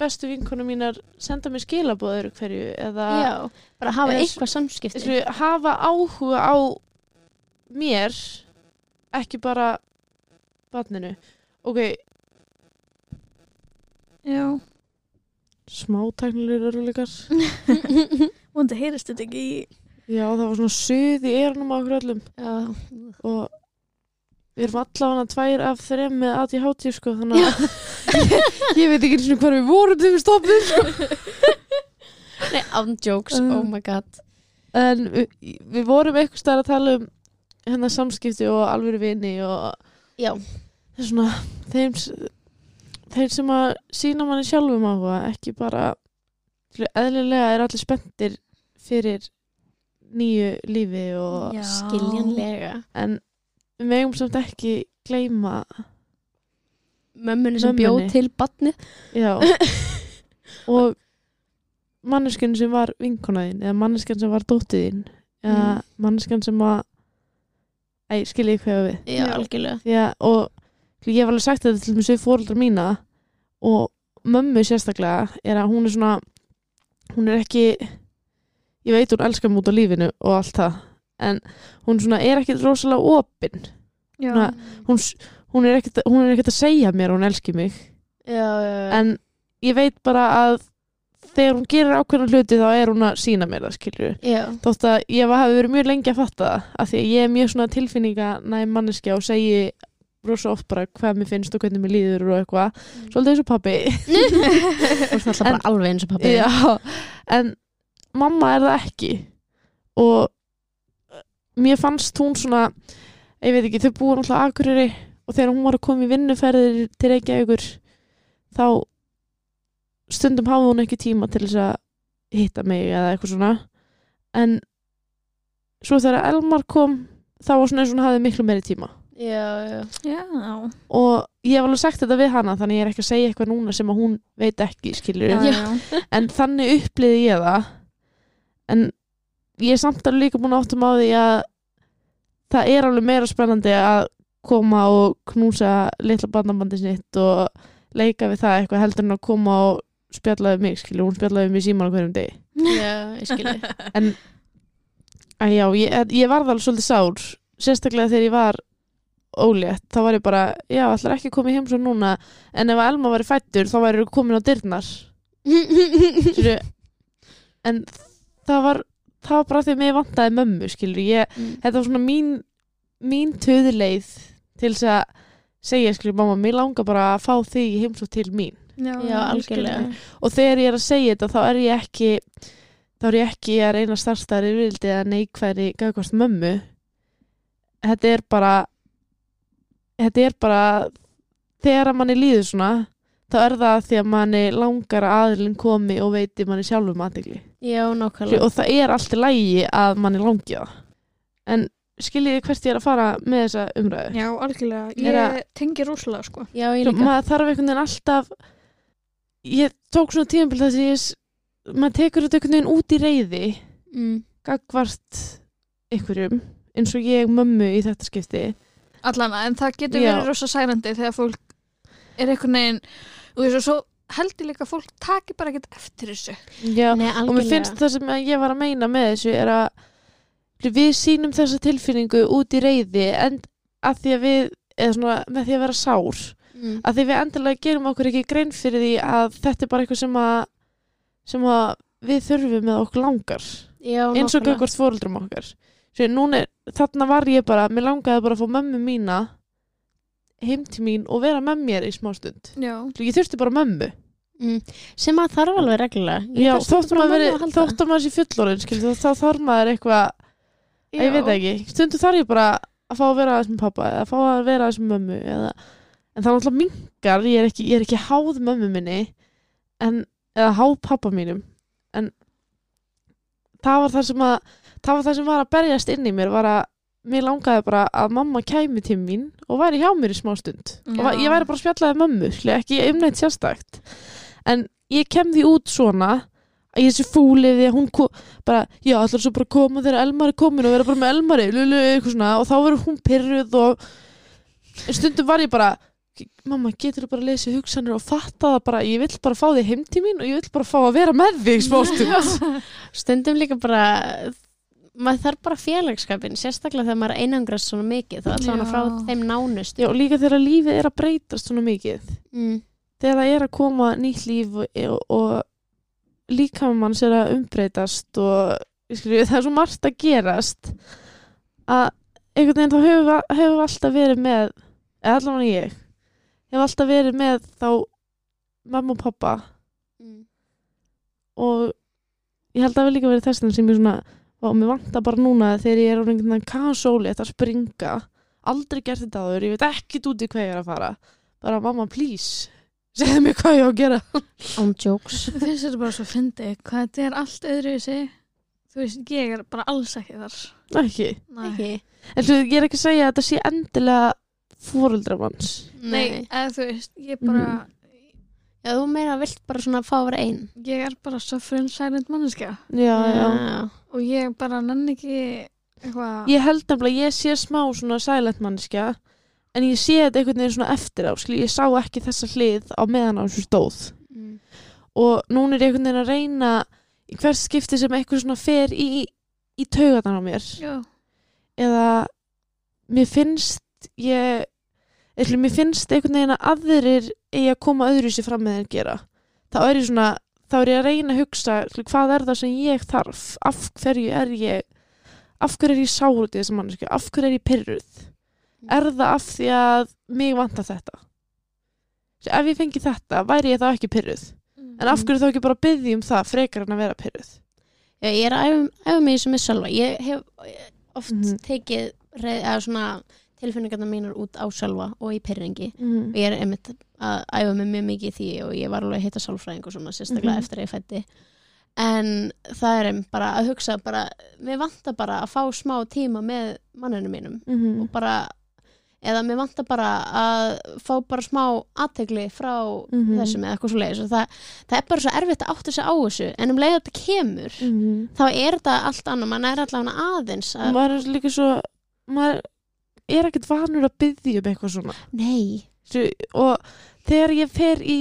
bestu vinkonu mínar senda mér skilabóður hverju eða já, bara hafa Eða eitthvað samskipti. Þessu, hafa áhuga á mér ekki bara barninu. Ok, Já. smá tæknilegur öruleikar *laughs* Vondi heyrist þetta ekki í... já það var svona suð í eyrunum á okkur öllum. Já, og við erum allavega tvær af þrem með ADHD sko þannig að *laughs* ég veit ekki einu sinni hvar við vorum þegar við stoppum sko. *laughs* nei, andjokes, Uh. oh my god. En við, við vorum eitthvað stær að tala um hennar samskipti og alvöru vini og já, það er svona þeim, þeir sem að sína manni sjálfum áhuga ekki bara eðlilega er allir spenntir fyrir nýju lífi og Já. skiljanlega. En við megum samt ekki gleyma mömmunni sem bjóð til badni já. *laughs* Og manneskjan sem var vinkonaðin eða manneskjan sem var dóttiðin eða Mm. manneskjan sem að Æ, skilji ég hvað við. Já, algjörlega. Og ég hef alveg sagt þetta til við fóreldrar mína og mömmu sérstaklega er að hún er svona hún er ekki ég veit hún elskar mút á lífinu og allt það en hún svona er ekki rosalega opin. Já. Svona- hún, hún er ekkert hún er ekkert að segja mér hún elski mig. Já, já, já. en ég veit bara að þegar hún gerir ákveðna hluti þá er hún að sína mér það skilur já. þótt að ég hafi verið mjög lengi að fatta það af því að ég er mjög svona tilfinninga næm manneskja og segi rosa oft bara hvað mér finnst og hvernig mér líður og eitthvað, svolítið eins og pappi og það er bara alveg eins og pappi já, en mamma er það ekki og uh, mér fannst hún svona ég veit ekki, þau búið á Akureyri og þegar hún var að koma í vinnuferðir til Reykjavíkur þá stundum hafði hún ekki tíma til þess að hitta mig eða eitthvað svona en svo þegar Elmar kom þá var svona eins og hún hafði miklu meiri tíma já, já. Já. og ég hef alveg sagt þetta við hana þannig ég er ekki að segja eitthvað núna sem að hún veit ekki skilur Já, já. en þannig uppliði ég það en ég er samt alveg líka búin að áttum á því að það er alveg meira spennandi að koma og knúsa litla barnabandi sitt og leika við það eitthvað heldur en að koma og spjalla við mig, skilur, hún spjallaði mig síman hverjum degi. Já, ég skilji. *laughs* En að já, ég, ég varð alveg svolítið sár sérstaklega þegar ég var ólétt, þá var ég bara já, ætlar ekki að koma í heim svo núna? En ef Elma væri fættur, þá væri komin á dyrnar. *laughs* En það var það var bara því að mig vantaði mömmu skilur ég, þetta var svona mín mín töðuleið til þess að segja skilur mamma, mér langar bara að fá þig í heimsótt til mín. Já, Já, algjörlega. og þegar ég er að segja þetta þá er ég ekki þá er ég ekki að reyna að starta rifrildi eða neikværi gagvart mömmu. Þetta er bara þetta er bara þegar að manni líður svona þá er það því að manni langar að aðilinn komi og veiti manni sjálfum aðtegli Já, nákvæmlega og það er allt í lægi að manni langi það en skiljiði hvert ég er að fara með þessa umræðu Já, algjörlega. Ég að- tengi rosalega, sko. Já, ég Svo líka maður þarf einhvern veginn alltaf ég tók svona tímabil þess að ég maður tekur þetta einhvern veginn út í reyði mm. gagvart einhverjum eins og ég mömmu í þetta skipti Allan, en það getur Já. verið rosa særandi þegar fólk er einhvern veginn, og þess að svo held ég líka fólk taki bara ekkert eftir þessu. Já, Nei, og mér finnst það sem ég var að meina með þessu er að við sýnum þessa tilfinningu út í reyði en að því að við eða svona með því að vera sár mm. að því við endilega gerum okkur ekki grein fyrir því að þetta er bara eitthvað sem að sem að við þurfum með okkur langar Já, eins og gagvart fóruldrum okkar svo núna, er- þarna var ég bara mér langaði bara að fá mömmu mína heim til mín og vera með mér í smá stund. Já. ég þurfti bara mömmu. Mm. Sem að þarf alveg reglulega. Já, þóttum maður mömmu að maður sé fullorinn skil, þá, þá þarf maður eitthvað Ég veit ekki, stundu þarf ég bara að fá að vera aðeins með pappa eða að fá að vera aðeins með mömmu eða, en það er náttúrulega mingar ég er, ekki, ég er ekki háð mömmu minni en, eða háð pappa mínum. En það var það sem að það var það sem var að berjast inn í mér var að mér langaði bara að mamma kæmi til mín og væri hjá mér í smá stund. Og Já. ég væri bara að spjallaði skilja, ekki umneitt sérstakt. En ég kem því út svona að ég sé fúlið því að hún bara, já, allar svo bara koma þegar Elmar er komin og vera bara með Elmari lulu, svona, og þá verður hún pyrruð og stundum var ég bara mamma, getur þú bara að lesa hugsanir og fatta það bara, ég vill bara fá þig heim til mín og ég vill bara fá að vera með þig smá stund. *laughs* Stundum líka bara maður þarf bara félagskapin sérstaklega þegar maður er einangrast svona mikið þá allavega Já. frá þeim nánust já, og líka þegar lífið er að breytast svona mikið mm. þegar það er að koma nýtt líf og, og, líka manns er að umbreytast og skilju, það er svo margt að gerast að einhvern veginn þá hefur hef alltaf verið með eða allavega ég hefur alltaf verið með þá mamma og pappa Mm. og ég held að það vil líka verið þessum sem ég svona og mér vantar bara núna þegar ég er orðin einhvern veginn kasóli að springa. Aldrei gert þetta áður, ég veit ekkit út í hvað ég er að fara. Bara mamma please *laughs* segðu mér hvað ég á að gera. On jokes. Mér finnst þetta bara svo fyndi hvað þetta er allt öðru í sig þú veist, ég er bara alls ekki þar. Ekki, Nei, Ekki. En svo ég er ekki að segja að þetta sé endilega fóreldramanns Nei. Eða þú veist, ég bara Já, þú meira vilt bara svona fá að vera einn ég er bara suffering silent manneskja. Já, já, og ég bara nenni ekki eitthvað. Ég held að ég sé smá svona silent mannskja en ég sé þetta einhvern veginn svona eftir á skilji, ég sá ekki þessa hlið á meðan á þessu stóð. Mm. og núna er ég einhvern veginn að reyna í hvers skipti sem eitthvað svona fer í, í taugatan á mér. Já, eða mér finnst ég eitthvað, mér finnst einhvern veginn að aðrir eigi að koma öðru sér fram með þeir gera. Þá er ég svona, þá er ég að reyna að hugsa hvað er það sem ég þarf? Af hverju er ég af hverju er ég sár út í þessu manneski af hverju er ég pyrruð er það af því að mig vantar þetta? Svo ef ég fengi þetta væri ég þá ekki pyrruð en af hverju þá ekki bara byggði um það frekar en að vera pyrruð Já, ég er að æfa, mig þessu með sjálfa ég hef oft Mhm. tekið reið, eða svona tilfinningarna mínar út á sjálfa og í pyrringi mm. og ég er einmitt að æfa mig mjög mikið í því og ég var alveg að hitta sálfræðing og svona sérstaklega Mhm. eftir að ég fætti en það er bara að hugsa bara, mér vantar bara að fá smá tíma með manninu mínum Mm. og bara eða mér vantar bara að fá bara smá aðtegli frá Mhm. þessum eða eitthvað svo leiðis og það, það er bara svo erfitt að átta sig á þessu en um leið að þetta kemur Mm. þá er þetta allt annað, mann er allavega aðeins að, maður er líka svo maður er ekkert vanur að byggja um eitthvað svona. Nei. Og þegar ég fer í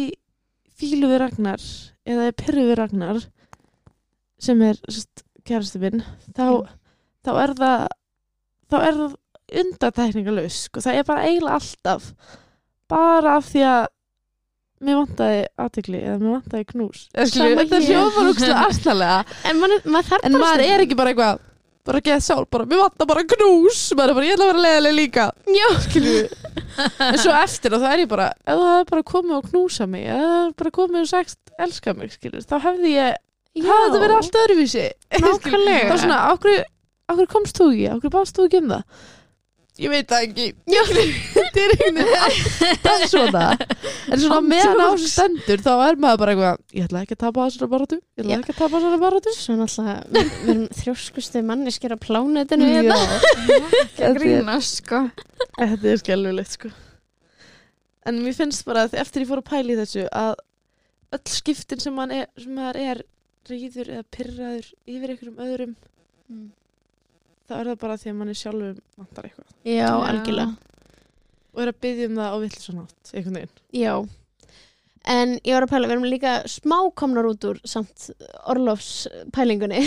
fílu við Ragnar eða er pyrru við Ragnar sem er kærastu minn þá, þá er það þá er það undatækningalus sko. það er bara eiginlega alltaf bara af því að mér vantaði aðtekli eða mér vantaði knús. Þetta hér. hljóðar úkslega aðsnalega en maður þarf en maður er ekki bara eitthvað bara geða sál, bara mér vantar bara knús. Er bara, ég ætla að vera leðileg líka. Já. skilju en svo eftir og það er ég bara ef það hefði bara komið og knúsa mig ef það hefði bara komið og sagt elska mig skilju þá hefði ég hafði þetta verið allt öðruvísi. Nákvæmlega. Það var svona, okkur, okkur komst þú ekki? Okkur baðst þú ekki um það ég veit það ekki. *laughs* Þetta er einhvern veginn alltaf svona. En svona meðan á þessu stendur þá er maður bara eitthvað, ég ætla ekki að tapa þessari baratu ég ætla ekki að tapa þessari baratu Svo náttúrulega, við við erum þrjóskustu manneskir á plánetinu Já, hérna. *laughs* Ekki að grínast, sko. þetta er skelvilegt sko. En mér finnst bara að eftir ég fór að pæla í þessu að öll skiptin sem maður er, er reyður eða pyrraður yfir einhverjum öðrum þá er það bara því að mann er sjálfum vantar eitthvað Já, Já. algjörlega. og er að byggja um það á vill svo nátt einhvern veginn Já. En ég var að pæla, við erum líka smá komnar út úr samt orlofspælingunni.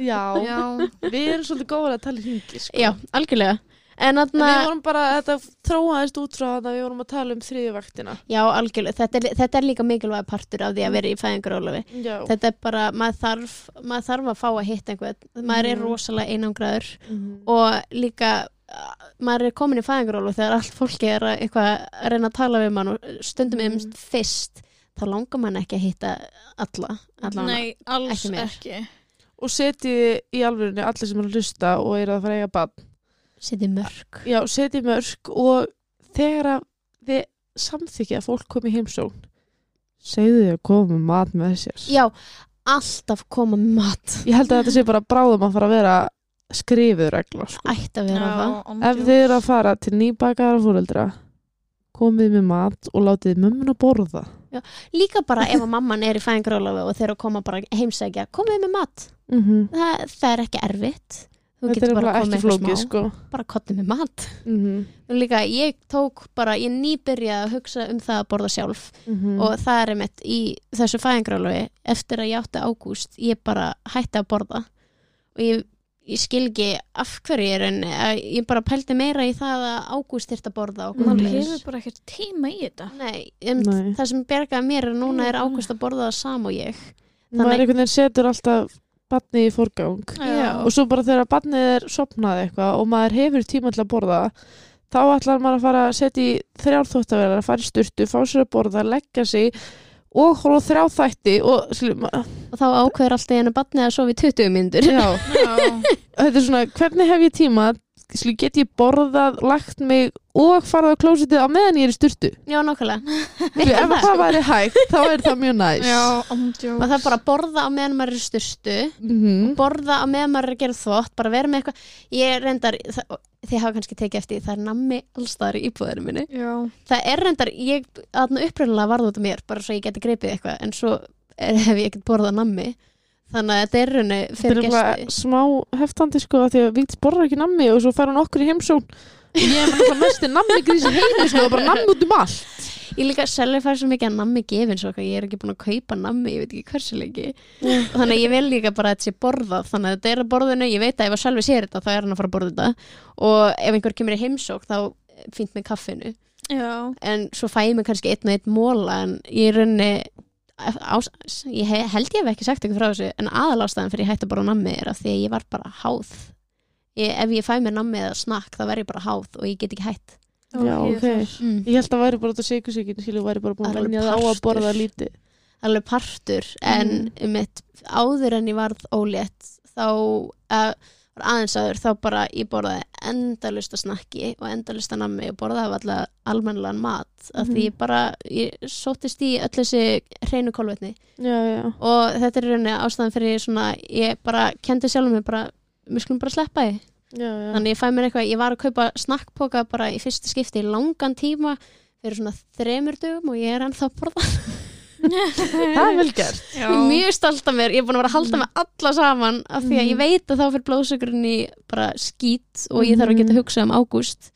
já, Já. við erum svolítið góður að tala í hringi sko. Já, algjörlega. En þarna, við vorum bara, þetta þróaðist út frá það við vorum að tala um þriðju vaktina já, algjörlega. Þetta er, þetta er líka mikilvæg partur af því að vera í fæðingarólofi. já, Þetta er bara, maður þarf, maður þarf að fá að hitta einhvern. Maður er Mhm. rosalega einangraður Mhm. og líka maður er komin í fæðingarólu þegar allt fólki er að, eitthvað að reyna að tala við mann og stundum um Mhm. fyrst þá langar mann ekki að hitta alla, alla Nei, alls Ekki ekki. og setji í alvörunni allir sem er að hlusta og eru að fara að eiga bann setja mörg já, setji mörg og þegar að þið samþykja að fólk komi heimsókn segðu þið að koma með mat með sér. Já, alltaf koma með mat. Ég held að þetta sé bara bráðum að fara að vera skrifið regla sko. ætti að vera það. ef þið eru að fara til nýbakaðara fóreldra komið með mat og látið mömmun að borða líka bara ef að mamman er í fæðingarólu og þeir eru að koma bara heimsækja komið með mat, mm -hmm. það, það er ekki erfitt þú þetta getur er bara komið ekki eitthvað flókið smá sko. bara kottið með mat mm -hmm. líka ég tók bara, ég nýbyrjaði að hugsa um það að borða sjálf Mhm. og það er einmitt í þessu fæðingrálfi eftir að ég átti ágúst ég bara hætti að borða og ég, ég skil ekki af hverju ég er en ég bara pældi meira í það að ágúst þyrfti að borða og Man Mhm. hefur bara ekkert tíma í þetta. Nei, um, Nei. það sem bergaði mér er núna er ágúst að borða það sam og ég maður Þannig- einhvern veginn setur alltaf barnið í forgang Já. og svo bara þegar barnið er sopnað eitthvað og maður hefur tíma til að borða þá ætlar maður að fara að setja í þrjár þóttavelar, fara í sturtu, fá sér að borða leggja sig og hóla þrjá þætti og og þá ákveður alltaf einu batni að sofa í 20 myndur já, *laughs* Já. þetta er svona hvernig hef ég tíma skilur, get ég borðað, lagt mig og farað á klósitið á meðan ég er í sturtu Já, Skilur, ef að *laughs* það væri hægt, þá er það mjög næs Já, ándjó. og það er bara að borða á meðan maður er í styrstu Mhm. borða á meðan maður er að gera þvott bara vera með eitthvað ég reyndar, það, þið hafa kannski tekið eftir því, það er nammi allstaðar í íbúðinu minni Já. það er reyndar, ég aðna upprunnilega varð út af mér, bara svo ég geti greipið eitthvað en svo er, hef ég ekkert borðað nammi þannig að þetta er raunni Þetta fyrir er bara gesti. smá heftandi sko af því að Víktis borðar ekki nammi og svo fær hann okkur í heimsón ég er með náttúrulega mesti nammi grísi heimi sko, bara nammi út um allt. Ég líka selvi fær svo mikið að nammi gefin svo ég er ekki búin að kaupa nammi, ég veit ekki hversu lengi. Þannig að ég vil líka bara að þetta sé borðað. Þannig að þetta er að borðinu, ég veit að ef að selvi sér þetta þá er hann að fara að borða þetta. Og ef einhver kemur í heimsók þá fínt með kaffinu. Já. en svo fæ ég mig kannski einn og einn móla en ég er raunni ás, ég he, held ég hef ekki sagt eitthvað frá þessu en aðalástæðan fyrir ég hætti að borða nammi er af því að ég var bara háð. Ég, ef ég fæ mér nammi eða snakk þá verð ég bara háð og ég get ekki hætt. Já, ok. mm. ég held að væri bara út af sikursíkin skilju væri bara búin að venja það á að borða lítið. Alveg partur en um mitt, áður en ég varð ólétt þá uh, var aðeins áður þá bara ég borðaði endalusta snakki og endalusta nammi og borðaði alltaf almennilegan mat. Af því Mhm. bara, ég sóttist í öll þessi hreinu kolvetni. Já, já, og þetta er rauninni ástæðan fyrir svona, ég bara kendi sjálfum mig bara, við skulum bara sleppa því. Þannig ég fæ mér eitthvað, ég var að kaupa snakkpoka bara í fyrsta skipti í langan tíma fyrir svona þremur dögum og ég er ennþá að borða *laughs* það er vel gert Já. ég er mjög stolt af mér, ég er búin að vera að halda með alla saman af því að Mhm. ég veit að þá fyrir blóðsökurinn í bara skít og ég þarf að geta Mhm. hugsað um ágúst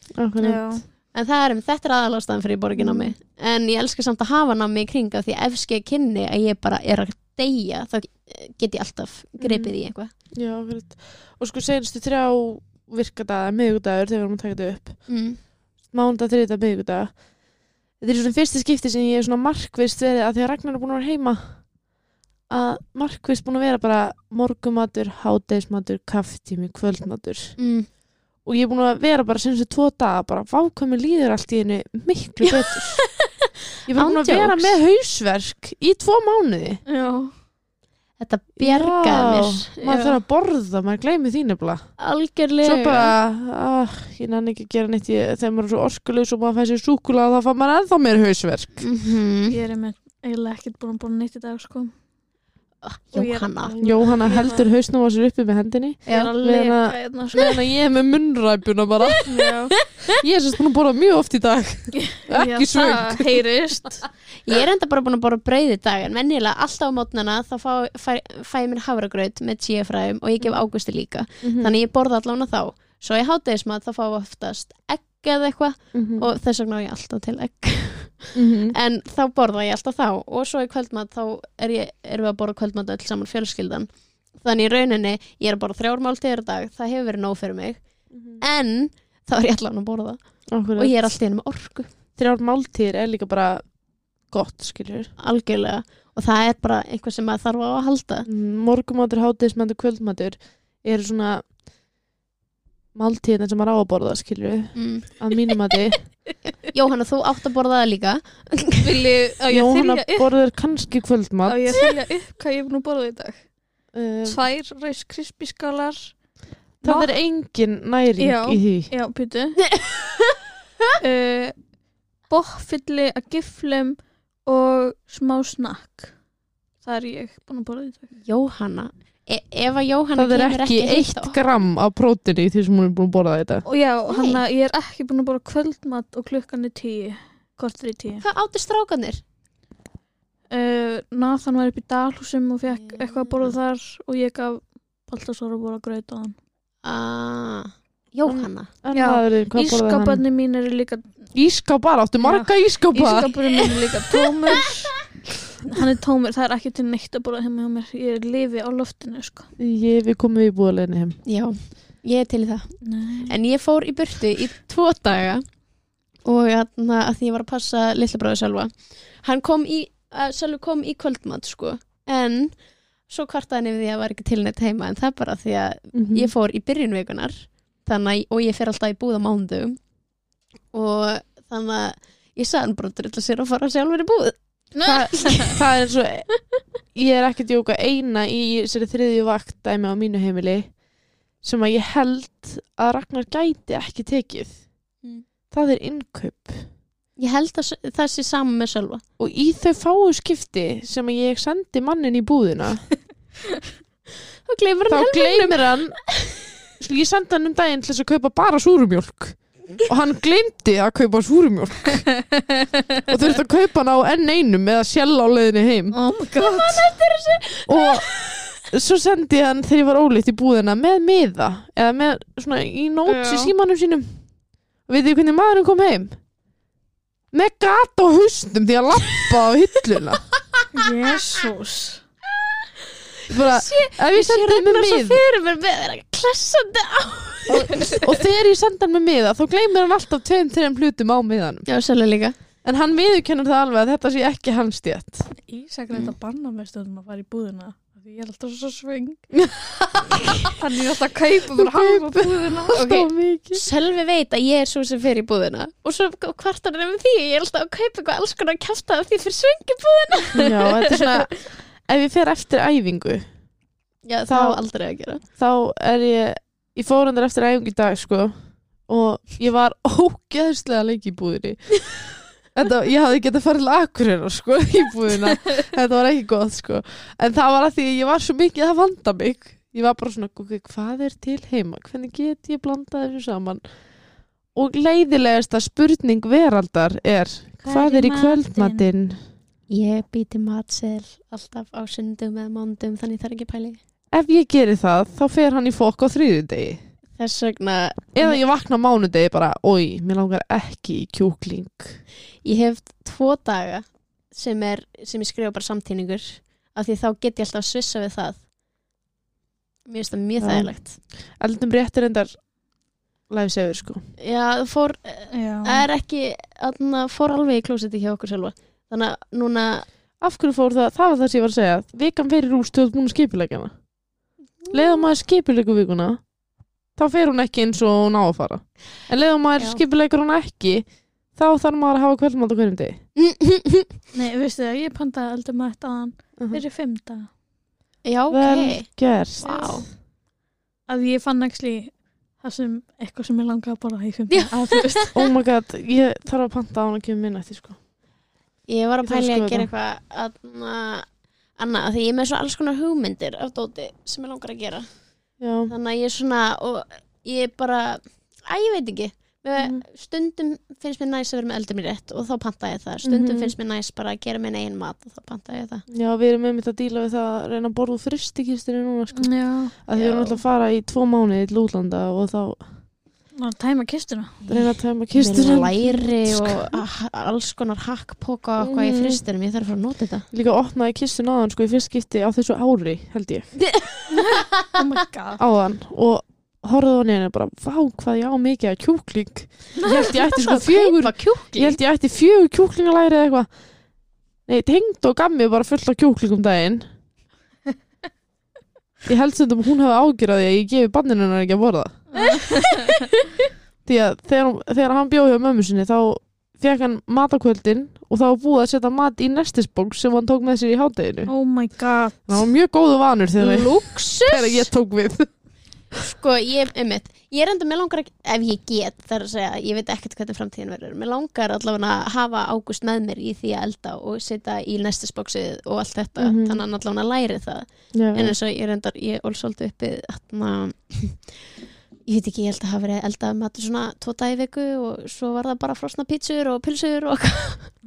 en það er, þetta er aðalástaðan fyrir ekki Mhm. námi en ég elska samt að hafa námi í kring af því að ef ske kynni að ég bara er að deyja þá get ég alltaf gripið í eitthvað Já, akkurat. og sko senstu þrjá virkadaga, miðgudagur þegar við erum að taka þetta upp mm. mánda, þriðda, miðgudaga þetta er svona fyrsta skipti sem ég er svona markvist verið að því að Ragnar er búin að vera heima að markvist búin að vera bara morgumatur, hádeismatur kafftími, kvöldmatur. Mm. og ég er búin að vera bara senstu tvo daga bara vákvæmi líður allt í henni miklu betur. Ég var búin að vera með hausverk í tvo mánuði. Já. Þetta bjargaði mér. Já, maður þarf að borða, maður gleymi því nefnilega. Algjörlega. Svo bara, ah, ég nenni ekki að gera neitt ég, þegar maður er svo orkulegs og maður fæ sér súkulega þá fær maður ennþá meir hausverk. Mhm. Ég er með eiginlega ekkert búin að búin neitt í dag sko. Jóhanna. Jóhanna. Heldur hausnum á sér uppi með hendinni. Er hana- hérna sko. meðan að ég er með munnræpuna bara. Já, Ég er sérst búin að borða mjög oft í dag. *laughs* Ekki heyrist. Ég er enda bara búin að borða brauð í dag en venjulega alltaf á mótnana þá fæ, fæ, fæ ég mér havragraut með tíafræðum og ég gef águsti líka. Mhm. þannig ég borða allan þá. Svo ég hátegismat þá fá ég oftast egg eða eitthvað Mhm. og þess vegna á ég alltaf til egg Mhm. en þá borða ég alltaf þá. Og svo í kvöldmat þá er ég, erum við að borða kvöldmat öll saman fjölskyldan. Þannig í rauninni ég er að borða þrjár máltíðir á dag. Það hefur verið nóg fyrir mig. En þá er ég allan að borða. Akkurat. og ég er alltaf inn með orku. Þrjár máltíðir er líka bara gott, skiljur algjörlega. Og það er bara eitthvað sem maður þarf að halda. Morgumatur, hátíðismatur, kvöldmatur eru svona máltíðin sem maður á að borða, skiljur mm. að mínum mati *laughs* Jóhanna, þú átt að borða það líka. Vilji, á ég Jóhanna þylja upp borður kannski kvöldmat. Á ég þylja upp hvað ég er að borða í dag? Uh, Tvær reis krispískalar Það er engin næring Já. í því. Já, pýtu uh, *laughs* Boffilli að giflum og smá snakk. Það er ég búin að borða í dag. Jóhanna, e ef að Jóhanna Það er kemur ekki heim eitt þá- gram af prótini því sem hún er búin að borða þetta. Og já, hann að ég er ekki búin að borða kvöldmat og klukkan er tíu Kortur í tíu. Hvað áttu strákanir? uh, Nathan var upp í Dalhúsum og fekk Já. eitthvað að borða þar og ég gaf Baltasar að borða gröð á hann. Ah, Jóhanna. Er, hvað borðaði hann? Ískaparnir mín eru líka Ískápar, áttu marga ískápar Ískaparnir mín eru líka tómur *laughs* Hann er tómur, það er ekki til neitt að borða heima hjá mér. Ég lifi á loftinu sko. Ég, Við komum í búðalegni heim. Já, ég er til í það. Nei. En ég fór í burtu í tvo daga og hérna, að því ég var að passa litla bráðu Sölva hann kom í, uh, Sölvi kom í kvöldmat sko, en svo kvartaði hann yfir því að það var ekki tilnætt heima en það er bara því að Mhm. ég fór í byrjun vikunar þannig að, og ég fer alltaf í búð á mándugum og þannig að ég sagði hann bara drulla sér að fara sjálfur í búð það, það er svo ég er ekki að djóka eina í þriðju vakt dæmi á mínu heimili sem að ég held að Ragnar gæti ekki tekið. Mm. það er innkaup. Ég held að það sé saman með Sölva. Og í þau fáu skipti sem að ég sendi mannin í búðina *laughs* þá hann gleymir hann. Sko, ég sendi hann um daginn til þess að kaupa bara súrumjólk og hann gleymdi að kaupa súrumjólk. Og þurfti að kaupa hann á enn einum eða sjell á leiðinni heim. Oh my god. Og svo sendi ég hann þegar ég var ólíkt í búðina með miða eða með svona í nóts í símanum sínum. Og veitir hvernig maðurinn kom heim? Með gata á haustum því að lappa á hilluna. Jésús. Bara, ef ég sendi hann með Ragnar svo mið fyrir mér með þeirra klessandi á og þegar ég sendi hann með miða þá gleymir hann alltaf tveim, þreim hlutum á miðanum. Já, Sölvi líka. En hann viðurkennur það alveg að þetta sé ekki hans stjætt Ísak er þetta að banna mér stöðum að fara í búðina því ég er alltaf svo svöng. *laughs* Þannig ég er alltaf að kaupa bara halva búðina. Alltaf mikið. Sölvi veit að ég er svo sem fer í búðina og svo kvartar hann með því. Ég er alltaf að kaupa eitthvað alls konar kjafta af því fyrir svengi búðina. Já, þetta er svona ef ég fer eftir æfingu Já, Þá- var aldrei að gera. þá er ég ég fór undar eftir æfingu í dag sko og ég var *laughs* ógeðslega lengi í búðinni. Þetta, ég hafði getað farið til Akureyrar sko í búðina, *laughs* þetta var ekki gott sko. En það var að því að ég var svo mikið að vanda mig. Ég var bara svona, ok, hvað er til heima? Hvernig get ég blandað þessu saman? Og leiðilegasta spurning veraldar er hvað er í kvöldmatinn? Ég býti matsel alltaf á sundum eða mándum þannig það er ekki pæli ef ég geri það, þá fer hann í fokk á þriðjudegi. Þess vegna eða ég vakna mánudegi bara, oi, mér langar ekki í kjúkling. Ég hef tvo daga sem, er, sem ég skrifa bara samtíningur af því þá get ég alltaf að svissa við það. Mér finnst það mjög Já. þægilegt. Eldum réttir endar lifesaver sko. Já, það fór, Já. það er ekki þarna, fór alveg í klósetti hjá okkur sjálfa. Þannig að núna af hverju fór það, það var það sem ég var að segja. Vikan fyrir úr stöð búin skipuleggjana leiða maður skipuleggu vikuna þá fer hún ekki eins og hún á að fara. En leiða maður Já. skipuleggur hún ekki þá þarf maður að hafa kvöldmátt á hverjum degi. *laughs* Nei, veistu það, ég pantaði aldrei mætt á hann fyrir fimm daga. Já, ok. vel gert Vá. að ég fann ekki það sem eitthvað sem ég langaði að borða í að veist. *laughs* Oh my god, ég þarf að panta á hann að kemur minna eftir sko. Ég var að að pæli að gera eitthvað aðna, annað, af því ég er með svo alls konar hugmyndir af dóti sem ég langar að gera. já, Þannig að ég er svona, og ég er bara, að ég veit ekki, Mhm. stundum finnst mér næst að vera með eldur mér rétt og þá panta ég það. Stundum Mhm. finnst mér næst bara að gera minn eigin mat og þá panta ég það. já, við erum með mitt að díla við það að reyna að borða úr fristikistunni núna sko já, að því við erum alltaf að fara í tvo mánuði til útlanda og þá að tæma kistuna. Reyna að tæma Með kistunum læri og alls konar hakkpoka og eitthvað í Mhm. fristinum. Ég þarf að fara að nota þetta. líka opnaði kistun áðan sko í fyrst skipti á þessu ári held ég. *laughs* Oh my god. Áðan og horfði á henni bara, vá hvað ég á mikið að kjúkling. *laughs* Ég held ég ætti sko fjögur ég held ég ætti fjögur kjúklingalæri eða eitthvað. Nei, tengd og gammi bara fullt af kjúklingum daginn. *laughs* Ég held sem um hún hafi ágjörði að ég gefi banninu hennar ekki að borða *laughs* því að þegar, þegar hann bjóði hjá mömmu sinni þá fekk hann matakvöldin og þá búið að setja mat í nestisbólk sem hann tók með sér í hádeginu oh my god það var mjög góðu vanur þegar, Luxus. þegar ég tók við Sko, ég, einmitt, ég er enda, mér langar ekki, ef ég get, það er að segja, ég veit ekkert hvernig framtíðin verður, mér langar allavega að hafa ágúst með mér í því að elda og setja í nestisbóksið og allt þetta, Mhm. þannig að allavega læri það. já, En eins og ég er enda, ég ól svolítið uppi, þarna, ég veit ekki, ég held að hafa verið eldað matur svona tvo dag í viku og svo var það bara frosna pítsur og pilsur og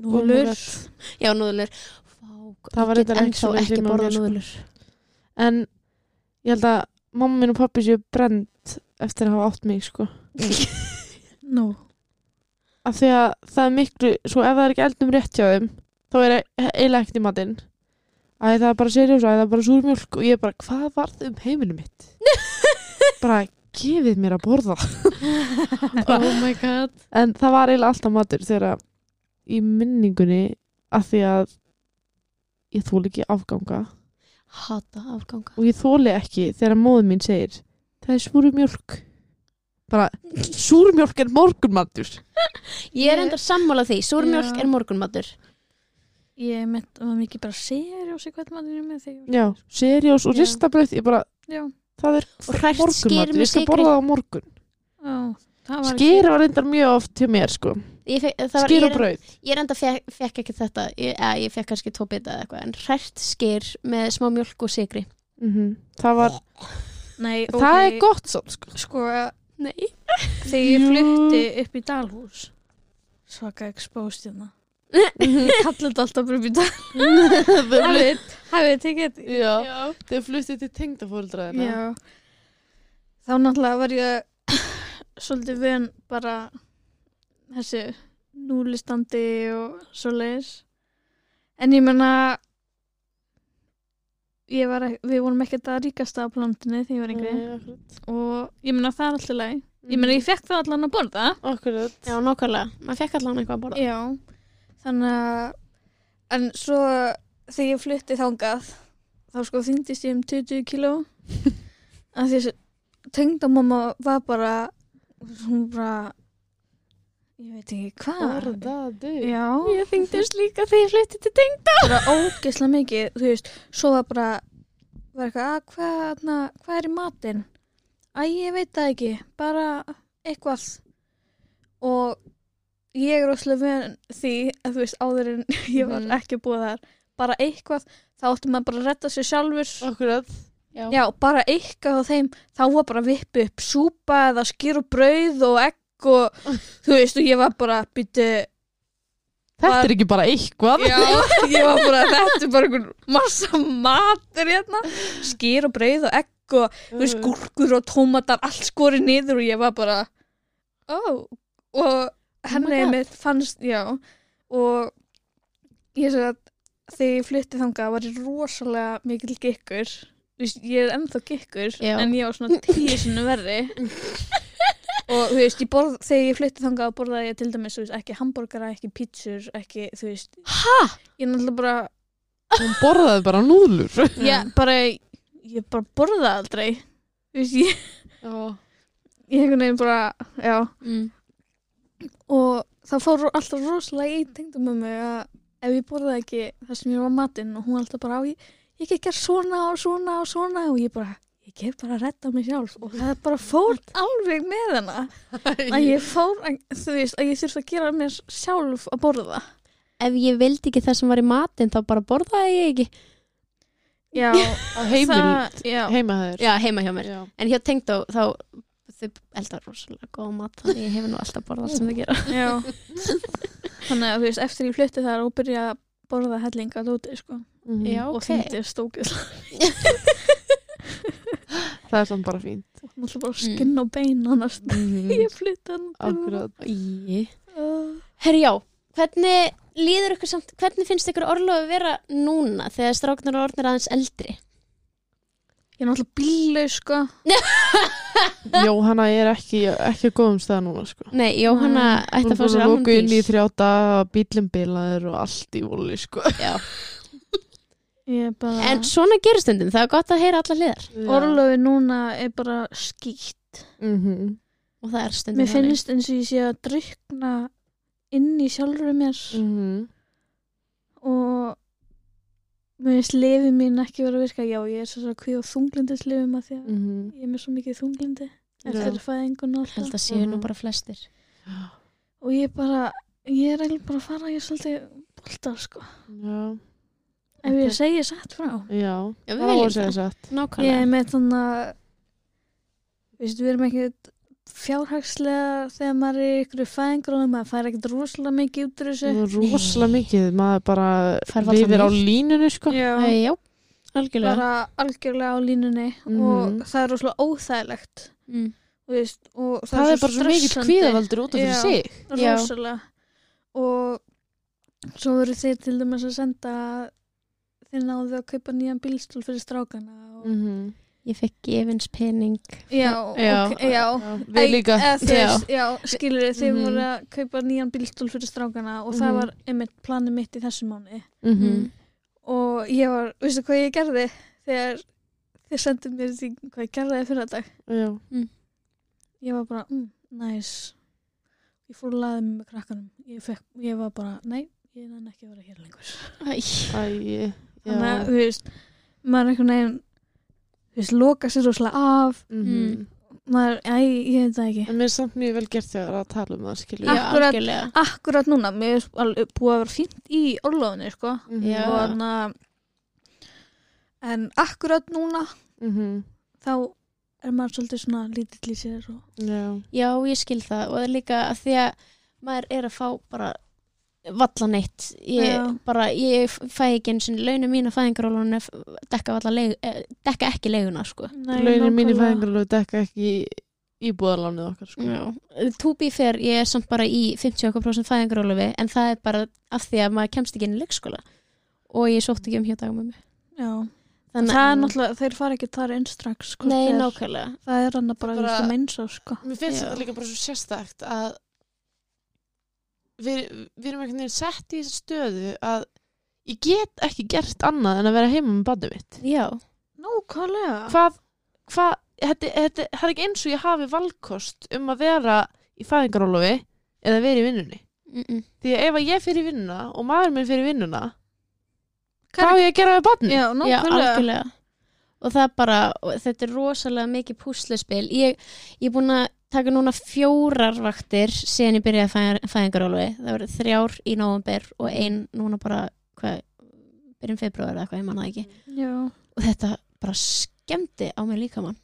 núlur já, núðlur. Vá, Það var reyndar ekki ennþá svoleiðis ekki borða mér, sko. núðlur. en ég held að mamma minn og pappi séu brend eftir að hafa átt mig sko *laughs* nú af því að það er miklu svo ef það er ekki eldum rétt hjá þeim þá er eiginlega ekkert í matinn að það er bara serjós að það er bara súrmjólk og ég er bara, hvað varð um heiminu mitt *laughs* bara, gefið mér að borða. *laughs* Oh my god. En það var eiginlega alltaf matur þegar að í minningunni að því að ég þóli ekki afganga. Hata afganga. og ég þóli ekki þegar móður mín segir það er súrmjólk. Bara, súrmjólk er morgunmatur. *laughs* Ég er enda sammála því, súrmjólk Já. er morgunmatur. ég mitt, var mikið bara serjós í hvern maður með þegar já, serjós og ristabröð ég bara, já, það er Og hrært skyr morgunmatur, með ég skal borða það á morgun. Já það var skyr var reyndar mjög oft til mér sko. Ég, fekk, það var, skyr ég, og brauð. ég enda fekk, fekk ekki þetta, ég, eða, ég fekk kannski tvo bita eða eitthvað, en hrært skyr með smá mjölk og sigri. mm það var, Nei, það er gott samt sko. Sko Nei. þegar ég flutti upp í Dalhús svaka exposed kalli þetta alltaf Dalhús *laughs* hafið þið tekið þetta já, Já. þau fluttu til tengdafóreldra Já. Þá náttúrulega var ég *coughs* svolítið vön bara þessu núlistandi og svoleiðis. En ég menna ég var, við vorum ekkert að ríkasta á plantinu þegar ég var yngri og ég menna það er alltaf læg. Ég menna ég fekk það allan að borða. akkurat Já, nákvæmlega, maður fekk allan eitthvað að borða. Já. Þannig að en svo þegar ég flutti þangað þá sko þyngdist ég um 20 kíló. *laughs* Að því að tengdamamma var bara hún bara ég veit ekki hvað. *laughs* Ég þyngdist líka þegar ég flytti til tengd. bara ógeðslega mikið þú veist, svo var bara var eitthvað, að hvað, na, hvað er í matinn? Að ég veit það ekki bara eitthvað. Og ég er óslega vön því að þú veist, áður en *laughs* ég var Mhm. ekki búið þar bara eitthvað, þá áttum maður bara að retta sér sjálfur. Akkurat. Já. Já, bara eitthvað á þeim þá var bara vippu upp súpa eða skýr og brauð og egg og þú veist og ég var bara byttu þetta er ekki bara eitthvað. Já, ég var bara þetta er bara einhver massa matur hérna. Skýr og brauð og egg og þú veist gúrkur og tómatar allt skorið niður og ég var bara ó og henni God. mitt fannst, já og ég sé að þegar ég flytti þangað var ég rosalega mikil gikkur ég er ennþá gikkur Já. en ég var svona tíu sinni verri *laughs* og þú veist, ég borð, þegar ég flytti þangað borðaði ég til dæmis, þú veist, ekki hambúrgara, ekki pítsur, ekki, þú veist Hæ? ég náttúrulega bara, hún borðaði bara núðlur ég bara ég bara borðaði aldrei þú veist, ég, já, ég einhvern veginn bara, já Mm. Og það fór alltaf rosalega í tengdum með mig að ef ég borðaði ekki það sem ég var matinn og hún alltaf bara á ég, ég get gert svona og svona og svona. Og ég bara, ég get bara að redda mig sjálf. Og það bara fór *laughs* alveg með hana. Að ég fór, þú veist, að ég þurfti að gera mér sjálf að borða. Ef ég vildi ekki það sem var í matinn þá bara borðaði ég ekki. Já, *laughs* Á heimil, það, já, heima þeir já, heima hjá mér. Já. en hjá tengdó þá þau eldar rosalega góða mat þannig ég hef nú alltaf borðað allt sem þau gera já *laughs* Þannig að þú veist, eftir ég flutti þar og byrja að borða hellinga dóti, sko Mhm. Já. og Ok. þýndi stókið *laughs* Það er samt bara fínt Náttúrulega bara skinn og bein annars Mhm. *laughs* ég flutti hann Herri já, hvernig líður ykkur samt, hvernig finnst ykkur orlofi vera núna þegar stráknar og orðnir aðeins eldri? Ég er náttúrulega bílu, sko. *laughs* Jóhanna er ekki, ekki á góðum stað núna sko. Nei, Jóhanna ætti að fá sér annan Lóku inn í bíl þrjá daga, bílum bilaður og allt í voli sko. Já. *laughs* Ég er bara En svona gerist stundum, það er gott að heyra alla hliðar. Orlofi núna er bara skýtt. Mm og það er stundum Mér finnst eins og ég sé að drukna inn í sjálfur mér. -hmm. og mér finnst lifið mín ekki vera að virka. Já, ég er svo svo kví á þunglindislifum að því að Mm ég er með svo mikið þunglindi Já. eftir fæðingun og Ég held alltaf að séu nú Mhm. bara flestir. Og ég bara, ég er eiginlega bara að fara ég er svolítið boltar sko. Já, ef ég segi satt frá. Já, Já, við það viljum var að segja það. satt. Ég Nákvæmlega er með þannig að við erum ekki fjárhagslega þegar maður er í ykkur fæðingur og maður fær ekkert rosalega mikið út úr þessu rosalega mikið, maður bara lifir á línunni sko. Æ, Já, algjörlega bara algjörlega á línunni Mhm. og það er rosalega óþægilegt mm. þú veist, og það, Það er bara svo stressandi. kvíðavaldur út af fyrir sig Já. rosalega og svo voru þeir til dæmis að senda þeir náðu að kaupa nýjan bílstól fyrir strákana og... mm Ég fekk gefins pening. Já, Já. ok, já. Við líka. Já. veist, já, skilur þið, þeir Mhm. voru að kaupa nýjan bílstól fyrir strákana og það Mhm. var einmitt planið mitt í þessu mánu Mhm. og ég var, veistu hvað ég gerði þegar þið sendið mér því hvað ég gerði fyrir dag Já, ég var bara, mm, nice. Ég fór að laða mig með krakkanum. Ég, fekk, ég var bara, nei, ég nenni ekki að vera hér lengur. Æ, æ, þannig að, já þú veist, maður er einhvern veginn þú veist, loka sér rosalega af Mhm. maður, æ, ég veit það ekki En mér er samt mjög vel gert þegar að tala um það skilur Já, Akkurat. algjörlega akkurat núna, mér er alveg búið að vera fínt í orlofinni, sko Mhm. Já. og þannig að en akkurat núna Mhm. þá er maður svolítið svona lítill í sér og Já, Já, ég skil það og það er líka að því að maður er að fá bara valla neitt. Ég, bara, ég fæ ekki eins og launum mín að fæðingarólunum dekka, eh, dekka ekki leiguna sko. launin mín í fæðingarlöfu dekka ekki íbúðarlánið okkar sko. Já, to be fair, ég er samt bara í 50% fæðingarólufi en það er bara af því að maður kemst ekki inn í leikskóla. Og ég sótti ekki um hjá dagum með Já. Þannig það er náttúrulega, þeir fara ekki þar inn strax hvort Nei, nákvæmlega. Það er hann bara, Bara- bara eins og sko. Mér finnst þetta líka bara svo sérstakt að við, við erum einhvern veginn sett í þessu stöðu að ég get ekki gert annað en að vera heima með badum mitt. Já, Nákvæmlega. Hvað, hvað þetta, þetta, það er ekki eins og ég hafi valkost um að vera í fæðingarólofi eða vera í vinnunni. Mm -mm. því að ef að ég fyrir í vinnuna og maður minn fyrir í vinnuna hvað á ég að gera við badni? Já, Já, nákvæmlega. og það er bara, þetta er rosalega mikið púsluspil. Ég, ég er búin að taka núna fjórar vaktir síðan ég byrjaði fæ, fæðingarólufi það verður þrjár í nóvember og ein núna bara hvað, byrjum februar eða eitthvað, ég manna ekki. Já, og þetta bara skemmti á mig líka mann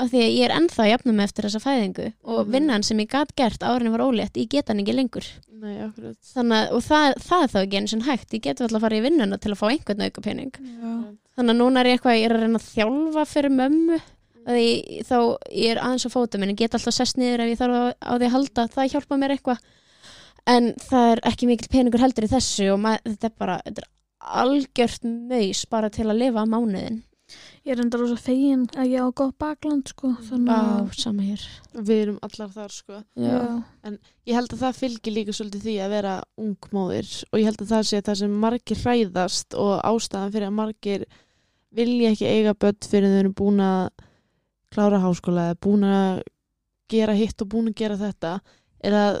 af því að ég er ennþá að jafna mig eftir þessa fæðingu og Mhm. vinnan sem ég gat gert árinni var ólétt, ég get hann ekki lengur. Nei, þannig að, og það, það er þá ekki eins og hægt. Ég get alltaf að fara í vinnuna til að fá einhvern auka pening já, þannig að núna er ég eitthvað, ég er að reyna að þjálfa fyrir mömmu ég, þá ég er aðeins á fótum en ég get alltaf sest niður ef ég þarf á, á því að halda það hjálpa mér eitthvað. En það er ekki mikill peningur heldur í þessu og mað, þetta er bara þetta er algjört maus bara til að lifa á mánuðin ég er enda rosa fegin að ég á gott bakland sko þannig á sama hér. Við erum allar þar sko. Já, Ég held að það fylgir líka svolítið því að vera ungmóðir og ég held að það sé það sem margir hræðast og ástæðan fyrir að margir vilja ekki eiga börn fyrir þau eru búin að klára háskóla eða búin að gera hitt og búin að gera þetta er að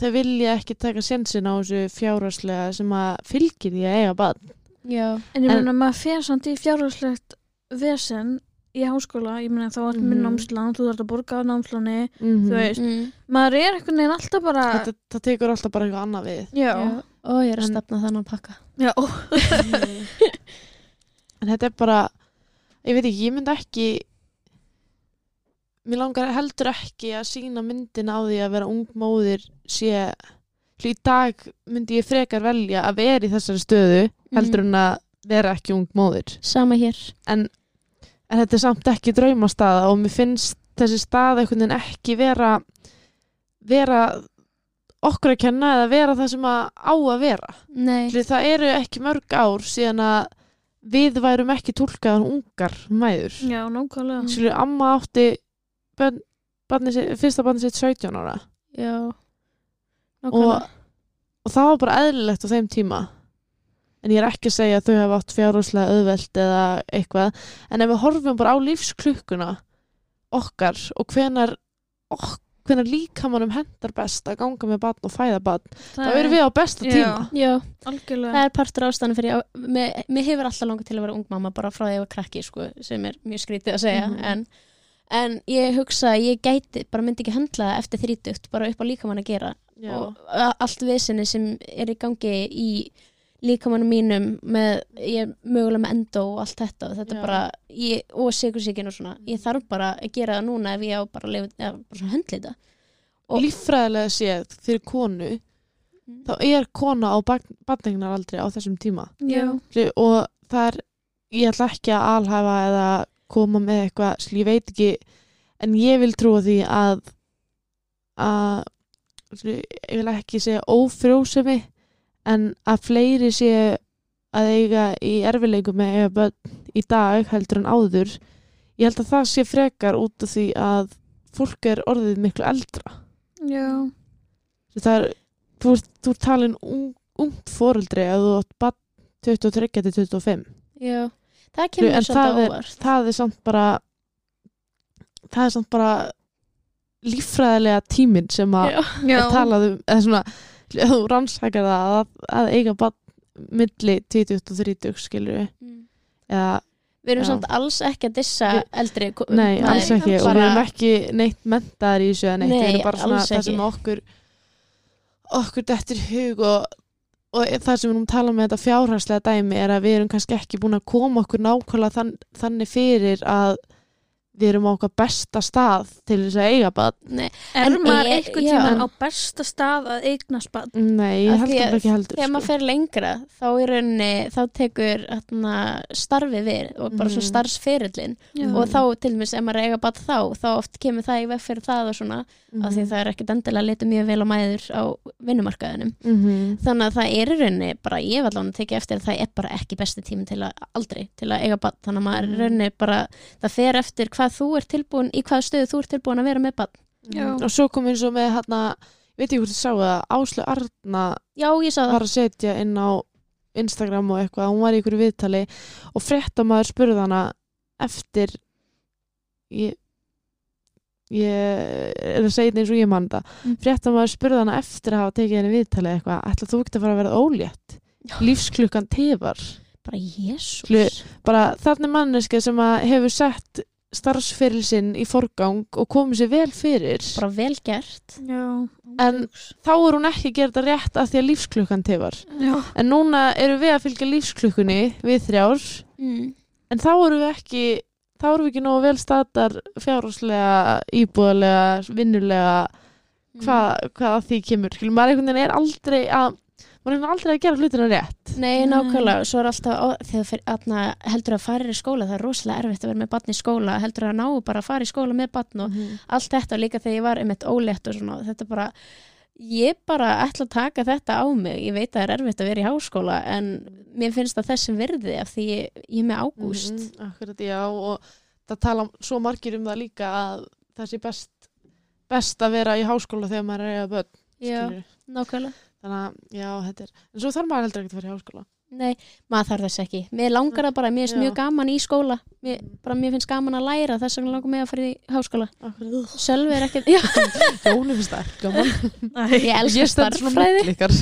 þau vilja ekki taka sensin á þessu fjárhagslega sem að fylgir því að eiga barn. Já, En ég En- meina, maður fer samt í fjárhagslegt vesen í háskóla, ég meina þá er Mhm. með námslán, þú þarf að borga á námsláni, mm þú veist, mm. maður er einhvern veginn alltaf bara, þetta, það tekur alltaf bara eitthvað annað við. Já, já. Ó, ég er að En- stefna þannig að pakka. Já, *laughs* en þetta er bara ég veit ekki, ég myndi ekki mér langar heldur ekki að sína myndin á því að vera ung móðir sé í dag myndi ég frekar velja að vera í þessari stöðu heldur en að vera ekki ung móðir. Sama hér. En, en þetta er samt ekki draumastaða og mér finnst þessi staða einhvern veginn ekki vera vera okkur að kenna eða vera það sem að á að vera. Því það eru ekki mörg ár síðan að við værum ekki túlkaðan ungar mæður. Já, nákvæmlega. Amma átti bönn, barni, sitt- fyrsta barni sitt 17 ára. Já og, og það var bara eðlilegt á þeim tíma. En ég er ekki að segja að þau hafa átt fjárháslega auðvelt eða eitthvað. En ef við horfum bara á lífsklukkuna okkar og hvenar ok, hvenar líkamannum hendar best að ganga með barn og fæða barn þá erum við á besta tíma. Já, algjörlega. það er partur ástæðan fyrir mér, hefur alltaf langað til að vera ung mamma bara frá því að ég var krakki sko, sem er mjög skrítið að segja Mhm. en, en ég hugsa að ég gæti bara myndi ekki höndla það eftir þrítugt bara upp á líkamann að gera. Já. og a- allt vesinni sem er í gangi í líkamannum mínum með, ég er mögulega með endó og allt þetta. Og þetta Já. er bara ég, og sigursíkin og svona, ég þarf bara að gera það núna ef ég á bara að lifa, eða bara svona höndla þetta. Og- líffræðilega séð fyrir konu þá er kona á barnegnaraldri á þessum tíma. Já, og það er ég ætla ekki að alhæfa eða koma með eitthvað, skilju, ég veit ekki en ég vil trúa því að að skilju, ég vil ekki segja ófrjósemi en að fleiri séu að eiga í erfileikum eiga börn í dag heldur en áður ég held að það sé frekar út af því að fólk er orðið miklu eldra. Já, það er, þú þú talin ung, ungt foreldri að þú átt barn 23 til 25 já, það kemur en svolítið það er, óvart það er samt bara það er samt bara líffræðilega tíminn sem að Já. já, er talað um eða svona, ef þú rannsakar það að, að eiga barn milli 20 og 30 skilur við Mm. eða, Við erum Já. samt alls ekki að dissa eldri nei, maður. alls ekki og Bara- við erum ekki neitt mentaðar í þessu eða neitt, við Nei, erum bara svona alls það ekki. sem okkur okkur dettur í hug og, og það sem við að tala með þetta fjárhagslega dæmi er að við erum kannski ekki búin að koma okkur nákvæmlega þann, þannig fyrir að við erum á okkar besta stað til þess að eiga barn Nei, er maður já. tímann á besta stað að eignast bann? nei, ég held að ekki heldur þegar maður sko. fer lengra þá í rauninni, þá tekur atna, starfi við og bara Mhm. svo starfsferillin Já. og þá til dæmis ef maður er að eiga bara þá þá oft kemur það í veg fyrir það og svona af því Mhm. það er ekkert endilega að leta mjög vel á mæður á vinnumarkaðinum Mhm. þannig að það er í rauninni bara ég var alveg að tekja eftir að það er bara ekki besti tími til að aldrei til að eiga bann þannig að maður Hvað þú ert tilbúin í hvað stöðu þú ert tilbúin að vera með bann Já. og svo kom eins og með hérna veit ég hvort þið sáu það, Áslu Arna já ég sá það. var að setja inn á Instagram og eitthvað, hún var í ykkur viðtali og fréttamaður spurði hana eftir ég ég er að segja þetta eins og ég mann það Mm. fréttamaður spurði hana eftir að hafa tekið henni viðtali eitthvað, ætla þú ekki að fara að vera ólétt? Já. lífsklukkan tefar. Bara jésús bara þannig manneski sem að hefur sett starfsferil sinn í forgang og komið sér vel fyrir bara vel gert Já. En- þá er hún ekki að gera þetta rétt af því að lífsklukkan tefar Já. en núna eru við að fylgja lífsklukkunni við þrjár mm. en þá eru við ekki þá eru við ekki nógu vel statar fjárháslega, íbúðlega vinnulega, hvað, hvað að því kemur, skilur, maður einhvern veginn er aldrei að maður er aldrei að gera hlutina rétt. Nei, nákvæmlega, svo er alltaf þegar fyrir, atna, heldur að fara í skóla það er rosalega erfitt að vera með batn í skóla heldur að ná bara að fara í skóla með batn og Mhm. allt þetta líka þegar ég var einmitt ólétt og svona, þetta bara ég bara ætla að taka þetta á mig. Ég veit að það er erfitt að vera í háskóla en mér finnst það þessum virði af því ég, ég er með ágúst. Mhm, akkurat, já, og það tala svo margir um það líka að það sé best best að vera í háskóla þegar maður er að börn Já, nákvæmlega þannig að, já, þetta er en svo þarf maður heldur ekki að vera í háskóla. Nei, maður þarf þess ekki. Mér langar það bara, mér finnst Já. mjög gaman í skóla. Mér, bara, mér finnst gaman að læra, þess vegna langar mig að fara í háskóla. akkurat, Sölvi er ekkert, já, *laughs* Jóni finnst það ekki gaman ég elska starffræði. ykkar.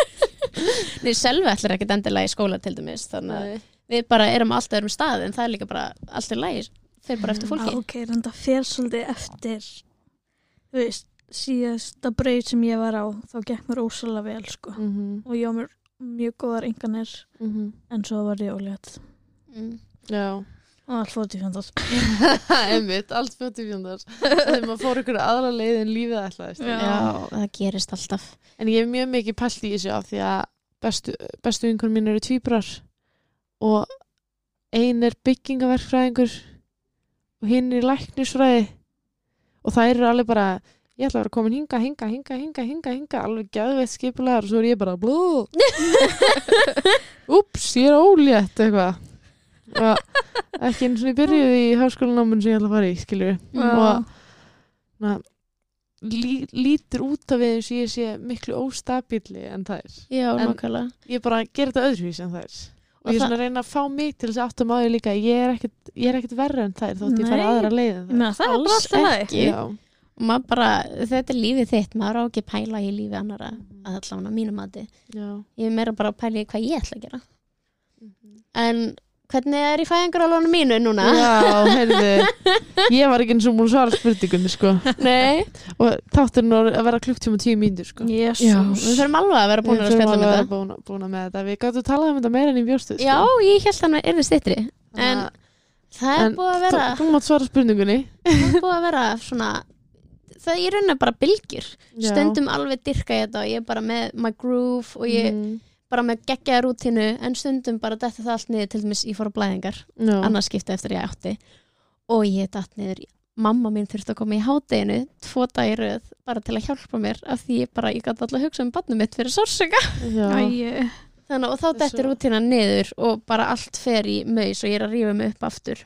*laughs* Nei, selvi ætlar ekkert endilega í skóla til dæmis þannig að við bara erum alltaf öðrum stað en það er líka bara allt í lagi. Þeir bara eftir fólki. Ah, ok, en það fer svolítið eftir þú veist, síðasta breyð sem ég var á þá gekk mér ósala vel sko. Mhm, og ég á mér mjög góðar enganir mhm. en svo var ég ólétt. Mm. Já. Og allt fótt í fjandast *laughs* Einmitt, allt fjóti fjóndar Þegar maður fór ykkur aðra leið en lífið ætlaðist. Já. Já, það gerist alltaf. En ég hef mjög mikið pælt í þessu af því að bestu, bestu vinkur mín eru tvíbrar og ein er byggingaverkfræðingur og hinn er í læknisfræði. Og það eru alveg bara ég ætla að vera komin hinga, hinga, hinga, hinga, hinga, hinga alveg gæðveitt skipulegar og svo er ég bara blú. *laughs* Úps, ég er ólétt eitthvað. Ekki eins og ég byrjuði í háskólanámun sem ég ætla að fara í, skilju og na, lí, lítur út af við eins og ég sé miklu óstabíli en það er. Já, En- nákvæmlega. ég bara ger þetta öðruvís en það er. Og, Og ég er það- svona að reyna að fá mig til þess að áttum á því líka ég er ekkert, ég er ekkert verra en það er þótt ég fara aðra leið en Ég það það er bara alltaf það ekki. Já. Maður bara, þetta er lífið þitt maður á ekki að pæla í lífið annara Mhm. að allavega mínu mati. Já. ég er meira bara að pæla í hvað ég ætla að gera. En hvernig er í fæðingarálunum mínu núna? Já, heyrðu. *laughs* Ég var ekki eins og múl svara spurningunni sko. Nei, og þátturinn var að vera klukktíma tíu mínútur sko. Jésús já, við þurfum alveg að vera búin að þurfum spjalla með að það. búin, búin með þetta. Við gáttum að tala um þetta meira en í bjóstu Já, ég held að hann er stittri en það er En búið að vera þú mátt svara spurningunni. Það er búið að vera svona það er í rauninni bara bylgjur Já. stundum alveg dyrka ég þetta og ég er bara með my groove og ég Mhm. bara með geggjaða rútínu en stundum bara detta það allt niður til dæmis ég fór á blæðingar Já. annars skipti eftir ég átti og ég datt niður mamma mín þurfti að koma í hádeginu tvo dagi röð bara til að hjálpa mér af því ég bara, ég gæti alltaf að hugsa um barnum mitt fyrir. *laughs* Æ, þannig og þá dettur rútínan niður og bara allt fer í maus og ég er að rífa mig upp aftur.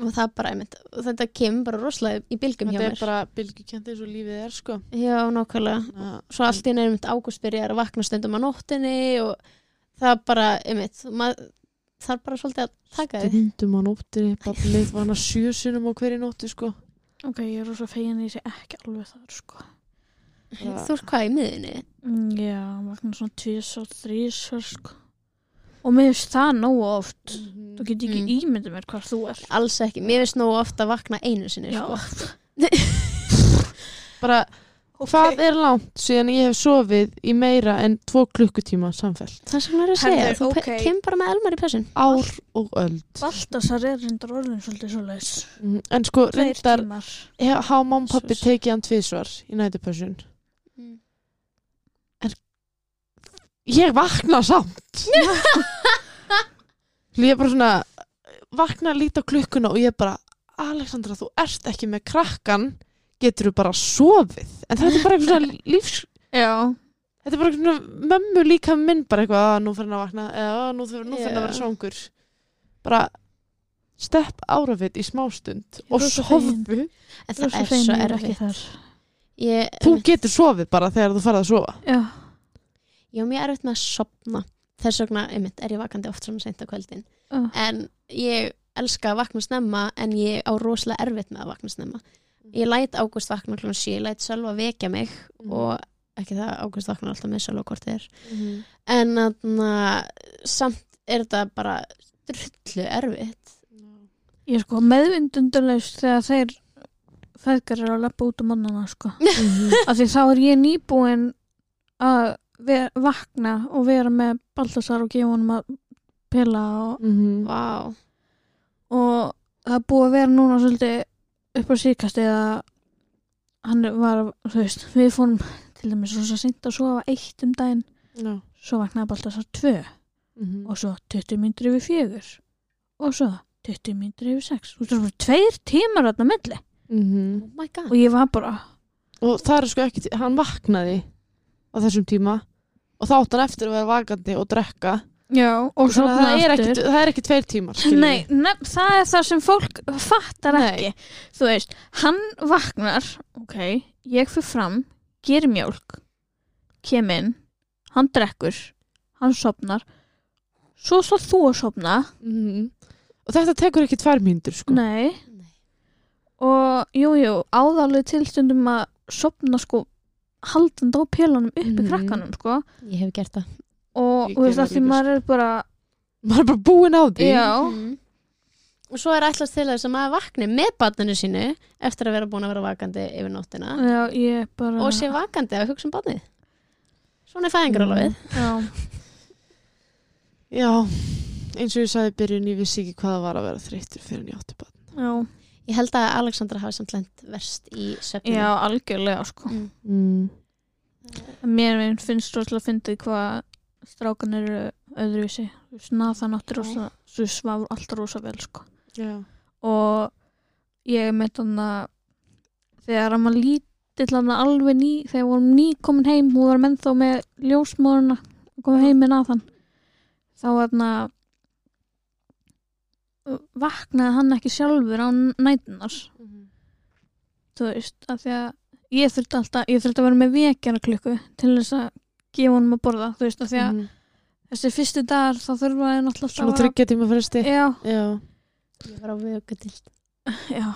Og það bara, einmitt, og þetta kemur bara rosalega í bylgjum hjá þetta mér. er bara bylgjukent eins og lífið er sko. Já, nákvæmlega. Svo allt í einmitt ágúst byrjar að vakna stundum á nóttinni og það bara, einmitt maður þarf bara svolítið að taka því stundum á nóttinni ballið var hana sjö sinnum á hverju nóttu sko. Ok, ég er rosa fegin ég sé ekki alveg þar sko. Þú ert hvað í miðinni Mm, Já, vakna svona tvís og þrís sko. Og mér finnst það nógu oft. Þú get ekki Mm. ímyndið mér hvar þú er alls ekki, mér finnst nógu ofta að vakna einu sinni sko. *laughs* bara hvað er langt síðan ég hef sofið í meira en tvo klukkutíma samfellt? Það sem maður er að segja, þú ok. okay. kemur bara með elmar í pessun ár og öld. Baltasar er reyndar orðin svolítið svo leis Mhm. en sko reyndar mamma og pappi tekið hann tvisvar í nætupössun Mm. Ég vakna samt. *laughs* Ég er bara svona vakna lítið á klukkuna og ég er bara Alexandra þú ert ekki með krakkan getur þú bara sofið? En þetta er bara eitthvað svona *laughs* lífs Já, þetta er bara eitthvað svona mömmu líka minn bara eitthvað að nú fyrir hann að vakna. Eða "Á, nú fyrir hann að vera svangur. Bara stepp árafit í smástund og sofðu. En það er svo er ekki þar ég, þú getur sofið bara þegar þú farið að sofa. Já, ég á mjög erfitt með að sopna þess vegna, einmitt, er ég vakandi oft svona seint á kvöldin. Uh. en ég elska að vakna snemma en ég á rosalega erfitt með að vakna snemma. Ég læt Ágúst vakna klun 7 ég læt Sölva vekja mig Mhm. og ekki það Ágúst vakna alltaf með Sölva hvort þið er. En þarna, samt er þetta bara drullu erfitt. Ég er sko meðvindundulegst þegar þeir feðgar eru að lappa út um mannana sko. *laughs* af því þá er ég nýbúin að vakna og vera með Baltasar og gefa honum að pila og, Mhm. Vá, og það er búið að vera núna svolítið upp á síkast eða hann var, þú veist, við fórum til dæmis svo seint að sofa eitt um daginn Já. svo vaknaði Baltasar tvö Mhm. og svo 20 myndir yfir fjögur og svo 20 myndir yfir sex þú veist, það var tveir tímar þarna á milli Mhm. oh og ég var bara og það er sko ekki, hann vaknaði á þessum tíma og þá átt hann eftir að vera vakandi og drekka já, og svo Þannig að það er ekki, það er ekki tveir tímar. Nei, nef, það er það sem fólk fattar Nei. ekki þú veist, hann vaknar ok, ég fyrir fram gerir mjólk kem inn, hann drekkur hann sopnar svo svo þú að sopna Mhm. og þetta tekur ekki tvær mínútur sko. nei, og jú, jú, áðalið tilstundum að sopna sko haldandi á pélunum uppi Mhm. krakkanum sko. Ég hef gert það. Og þú veist að því maður er bara maður er bara búin á því. Já, Mm. Og svo er ætlast til þess að maður vakni með barninu sínu eftir að vera búin að vera vakandi yfir nóttina. Já, ég bara og sé vakandi að hugsa um barnið. Svona er fæðingarálfið. já, já, eins og ég sagði í byrjun ég vissi ekki hvað það var að vera þreyttur fyrir en ég átti bara já, Ég held að Alexandra hafi samt lent verst í söfnum. já, algjörlega sko Mm. mm. mér finnst rosalega að fyndi hvað strákan eru öðruvísi Þú Nathan átti rosa svo svaf alltaf rosa vel sko já. og ég með þannig að þegar hann var lítill hann alveg ný, þegar vorum ný komin heim hún var menn þá með ljósmóruna komin heim með Nathan þá var hann að vaknaði hann ekki sjálfur á nætunar þú veist, af því að ég þurfti alltaf, ég þurfti að vera með vekjara klukku til þess að gefa honum að borða þú veist, af því að Mhm. þessi fyrstu dagar þá þurfa hann alltaf svona tryggja tíma fresti. Já, já, Ég var á vöku til. *laughs* já,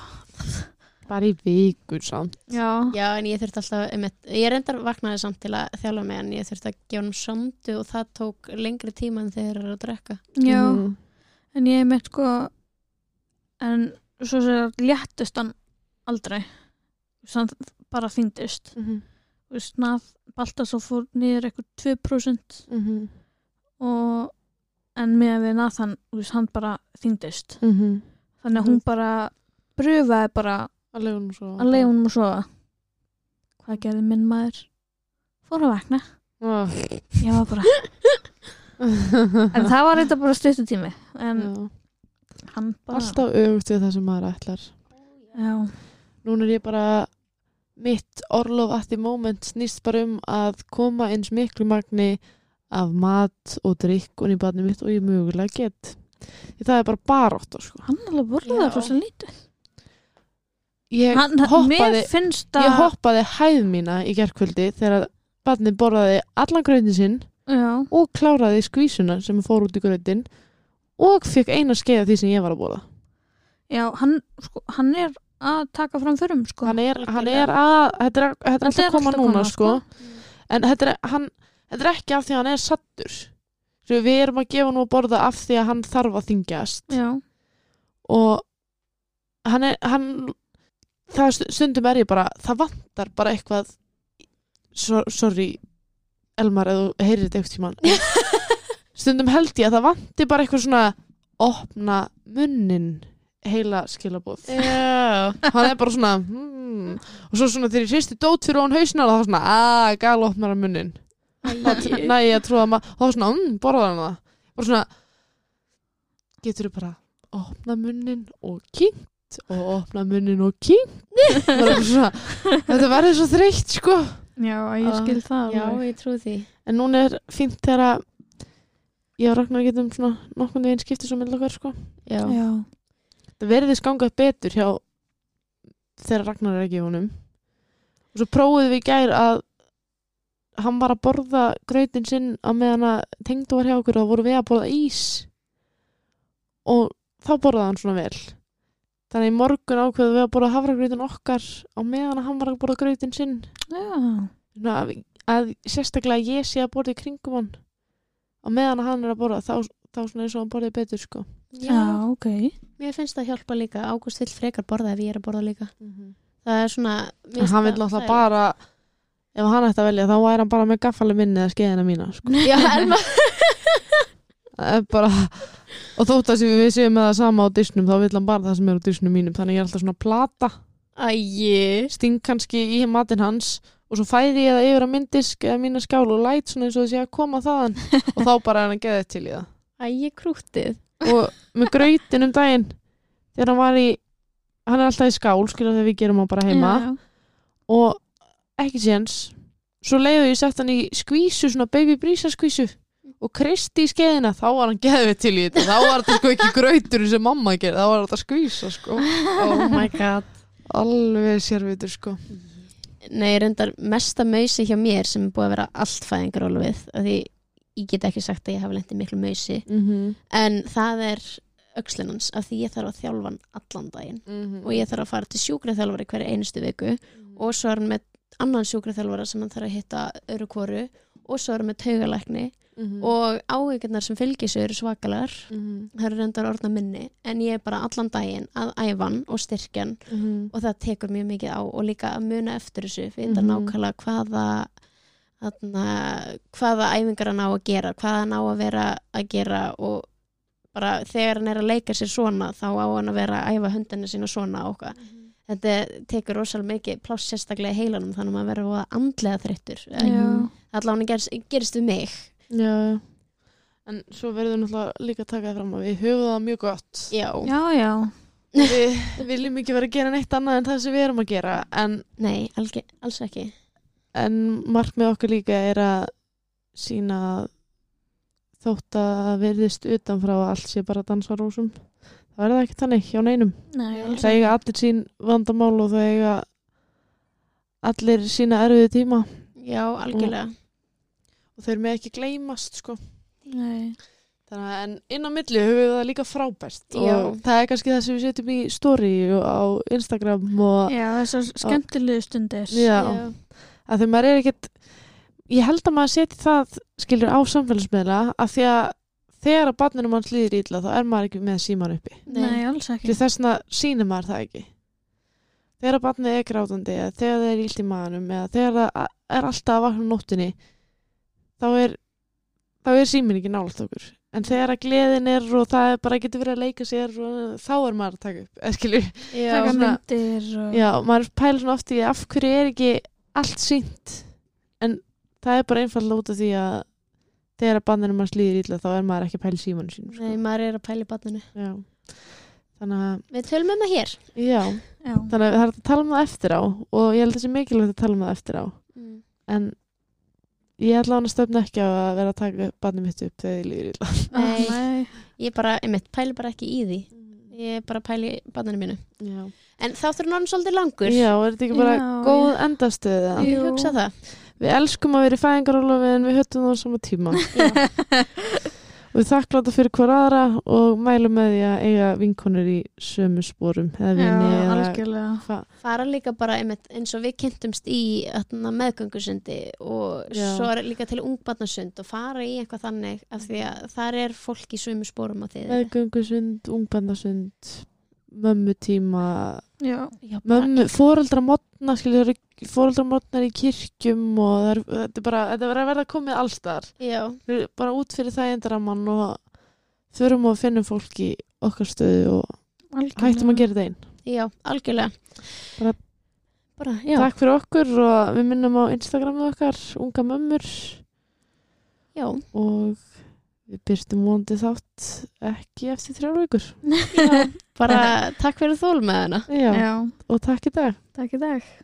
bara í vikur samt. Já. Já, en ég þurfti alltaf, einmitt, ég reyndar vaknaði samt til að þjálfa mig en ég þurfti að gefa hann sondu og það tók lengri tíma en þeir eru að drekka. já, Mhm. En ég með sko en svo sér léttist hann aldrei Sann, bara þyngdist Mhm. Þú veist, snað, Baltasar fór niður eitthvað 2% Mhm. og en með við Nathan, hann bara þyngdist Mhm. þannig að hún bara pröfaði bara að leiða hún að sofa hvað gerði minn maður fór að vakna Ah. ég var bara, *laughs* en það var þetta bara stuttu tími en hann bara alltaf öfugt við það sem maður ætlar. Já, núna er ég bara mitt orlof at the moment snýst bara um að koma eins miklu magni af mat og drikk og í barni mitt og ég mögulega get. Því það er bara barótt sko. hann alveg borðið Já. það rosa lítið. Ég hann, hoppaði ég hoppaði hæð mína í gerkvöldi þegar barnið borðaði allan gröðin sinn já, og kláraði skvísuna sem fór út í gröðin og fekk eina skeið af því sem ég var að borða. Já, hann, sko, hann er að taka fram förum sko. hann er, hann er að þetta er, þetta er alltaf að koma núna sko. en þetta er, hann, þetta er ekki af því að hann er sattur Svo við erum að gefa hann að borða af því að hann þarf að þingjast já, og hann er hann, það stu- stundum er ég bara það vantar bara eitthvað so, sorry Elmar, ef þú heyrir þetta eitthvað tímann. *laughs* Stundum held ég að það vanti bara eitthvað svona opna munnin heila skilabóð Já. *laughs* hann er bara svona hmm. og svo svona þegar ég hristi dót fyrir hann hausnar þá svona, að gal opnar hann munnin næ ég að trúa maður þá svona, mm, borðar hann það. Bara svona getur þú bara opna munnin og kynnt og opna munnin og kynnt? *laughs* Þetta verður svo þreytt sko já, ég Ah, skil það Já, alveg. ég trú því. en núna er fínt þegar að ég og Ragnar getum svona nokkurnu veginn skiptið svo með okkar sko Já. já, það verðist gangað betur hjá þegar Ragnar er ekki í honum og svo prófuðum við í gær að hann var að borða grautin sinn á meðan að tengdu var hjá okkur og þá voru við að borða ís og þá borðaði hann svona vel þannig í morgun ákveðu við að borða hafragrautin okkar á meðan að hann var að borða grautin sinn já, Svona að, að sérstaklega ég sé að borða í kringum hann á meðan að hann er að borða þá, þá svona eins og hann borðið betur sko já, ok Mér finnst það hjálpa líka. Ágúst vill frekar borða ef ég er að borða líka. Það er svona... En hann vil þægilegt. bara ef hann ætti að velja þá væri hann bara með gaffali minni eða skeiðina mína sko. Já, Elma. Það er bara og þótt að við séum með það sama á disnum þá vil hann bara það sem er á disnum mínum þannig ég er alltaf svona plata. Æji. sting kannski í matinn hans og svo færi ég það yfir að myndisk eða mína skál og læt svona eins og þessi að koma þaðan og þá bara er hann geða til í það. Æji krútið. og með grautin um daginn þegar hann var í hann er alltaf í skál skilja þegar við gerum hann bara heima. Já, og ekki séns svo leiðu ég sett hann í skvísu svona baby brísa skvísu og kristi í skeiðina þá var hann geðið til í þetta. Þá var þetta sko ekki grautur sem mamma gerði þá var þetta skvísa sko. Oh my god. alveg sérvitur sko. Nei, reyndar mesta mausi hjá mér sem er búið að vera allt fæðingarólfið af því ég get ekki sagt að ég hafi lendið miklu mausi mm -hmm. en það er öxlinans af því ég þarf að þjálfa hann allan daginn. Og ég þarf að fara til sjúkraþjálfari hverja einustu viku. Og svo er hann með annan sjúkraþjálfara sem hann þarf að hitta öru kvoru og svo erum við taugalækni Mhm. og áhyggjurnar sem fylgir sig eru svakalar Mhm. það eru reyndar orðna minni en ég er bara allan daginn að æfan og styrkjan Mhm. og það tekur mjög mikið á og líka að muna eftir þessu vita Mhm. nákvæmlega hvaða þarna, hvaða æfingar hann á að gera hvað hann á að vera að gera og bara þegar hann er að leika sér svona þá á hann að vera að æfa hundinu sína svona og hvað þetta tekur rosalega mikið pláss sérstaklega í heilanum þannig að maður verður andlega þreyttur Allan gerist, gerist við mig Já, en svo verður náttúrulega líka að taka það fram að við höfum það mjög gott. já, Já, já. Við viljum ekki vera að gera neitt annað en það sem við erum að gera, en, nei, alge, alls ekki en markmið okkar líka er að sína að þótt að verðist utanfrá að allt sé bara dansarósum. Það verður ekki þannig hjá neinum. Nei, Það eiga allir sín vandamál og það eiga allir sína erfiðu tíma já, algjörlega og þeir með ekki gleymast, sko. Nei. Þannig að en inn á milli höfum við það líka frábært Já. og það er kannski það sem við setjum í story og á Instagram og Já, þessar skemmtilegu stundir. Já. að þegar maður er ekkert ég held að maður setja það skilur á samfélagsmiðla að því að þegar að barninu mann slýðir illa þá er maður ekki með síman uppi Nei, alls ekki. Þess vegna sýnir maður það ekki þegar að barnið er grátandi eða þegar það er illt í maðanum eða þegar það er alltaf að vakna á nóttinni þá er þá er símin ekki nálægt okkur. En þegar að gleðin er og það er bara getur verið að leika sér og þá er maður að taka upp eða myndir og... Maður pælir svona oft í af hverju er ekki allt sínt en það er bara einfallega út af því að þegar að bandinu mann slýðir illa þá er maður ekki að pæla símanu sínu sko. nei, maður er að pæla í barninu. Já. Þannig að, við tölum um það hér. Já, Já. þannig að það er að tala um það eftir á og ég held að það sé mikilvægt að tala um það eftir á mm. en ég ætla hann að stöfna ekki á að vera að taka bandið mitt upp þegar ég líður illa. Nei. Nei. ég bara, einmitt, pæli bara ekki í því. Ég er bara pæli í barninu mínu. Já, en þáttur hann svolítið langur. Já er þetta ekki bara Já, góð endastöð eða? ég hugsa það. Við elskum að vera í fæðingarólofi en við höttum það á sama tíma *laughs* við þakkláta fyrir hver aðra og mælum með því að eiga vinkonur í sömu spórum hvað. Fara líka bara einmitt, eins og við kynntumst í öllna, meðgöngusundi og Já. svo er líka til ungbarnasund og fara í eitthvað þannig af því að þar er fólk í sömu spórum á því meðgöngusund, ungbandasund mömmutíma. Fóreldra mótna skilur, fóreldra mótnar í kirkjum og það er, þetta er bara, þetta er að verða komið allstar já, bara út fyrir það endramann og þurfum að finna fólk í okkar stöðu og Algjörlega. hættum að gera þetta einn. Já, algjörlega. Bara- bara, já, Takk fyrir okkur og við minnum á Instagramið okkar, unga mömmur. Já, og við byrstum vonandi þátt ekki eftir þrjár vikur. *laughs* já bara *laughs* takk fyrir þól með hana Já, Já. og takk í dag. Takk í dag.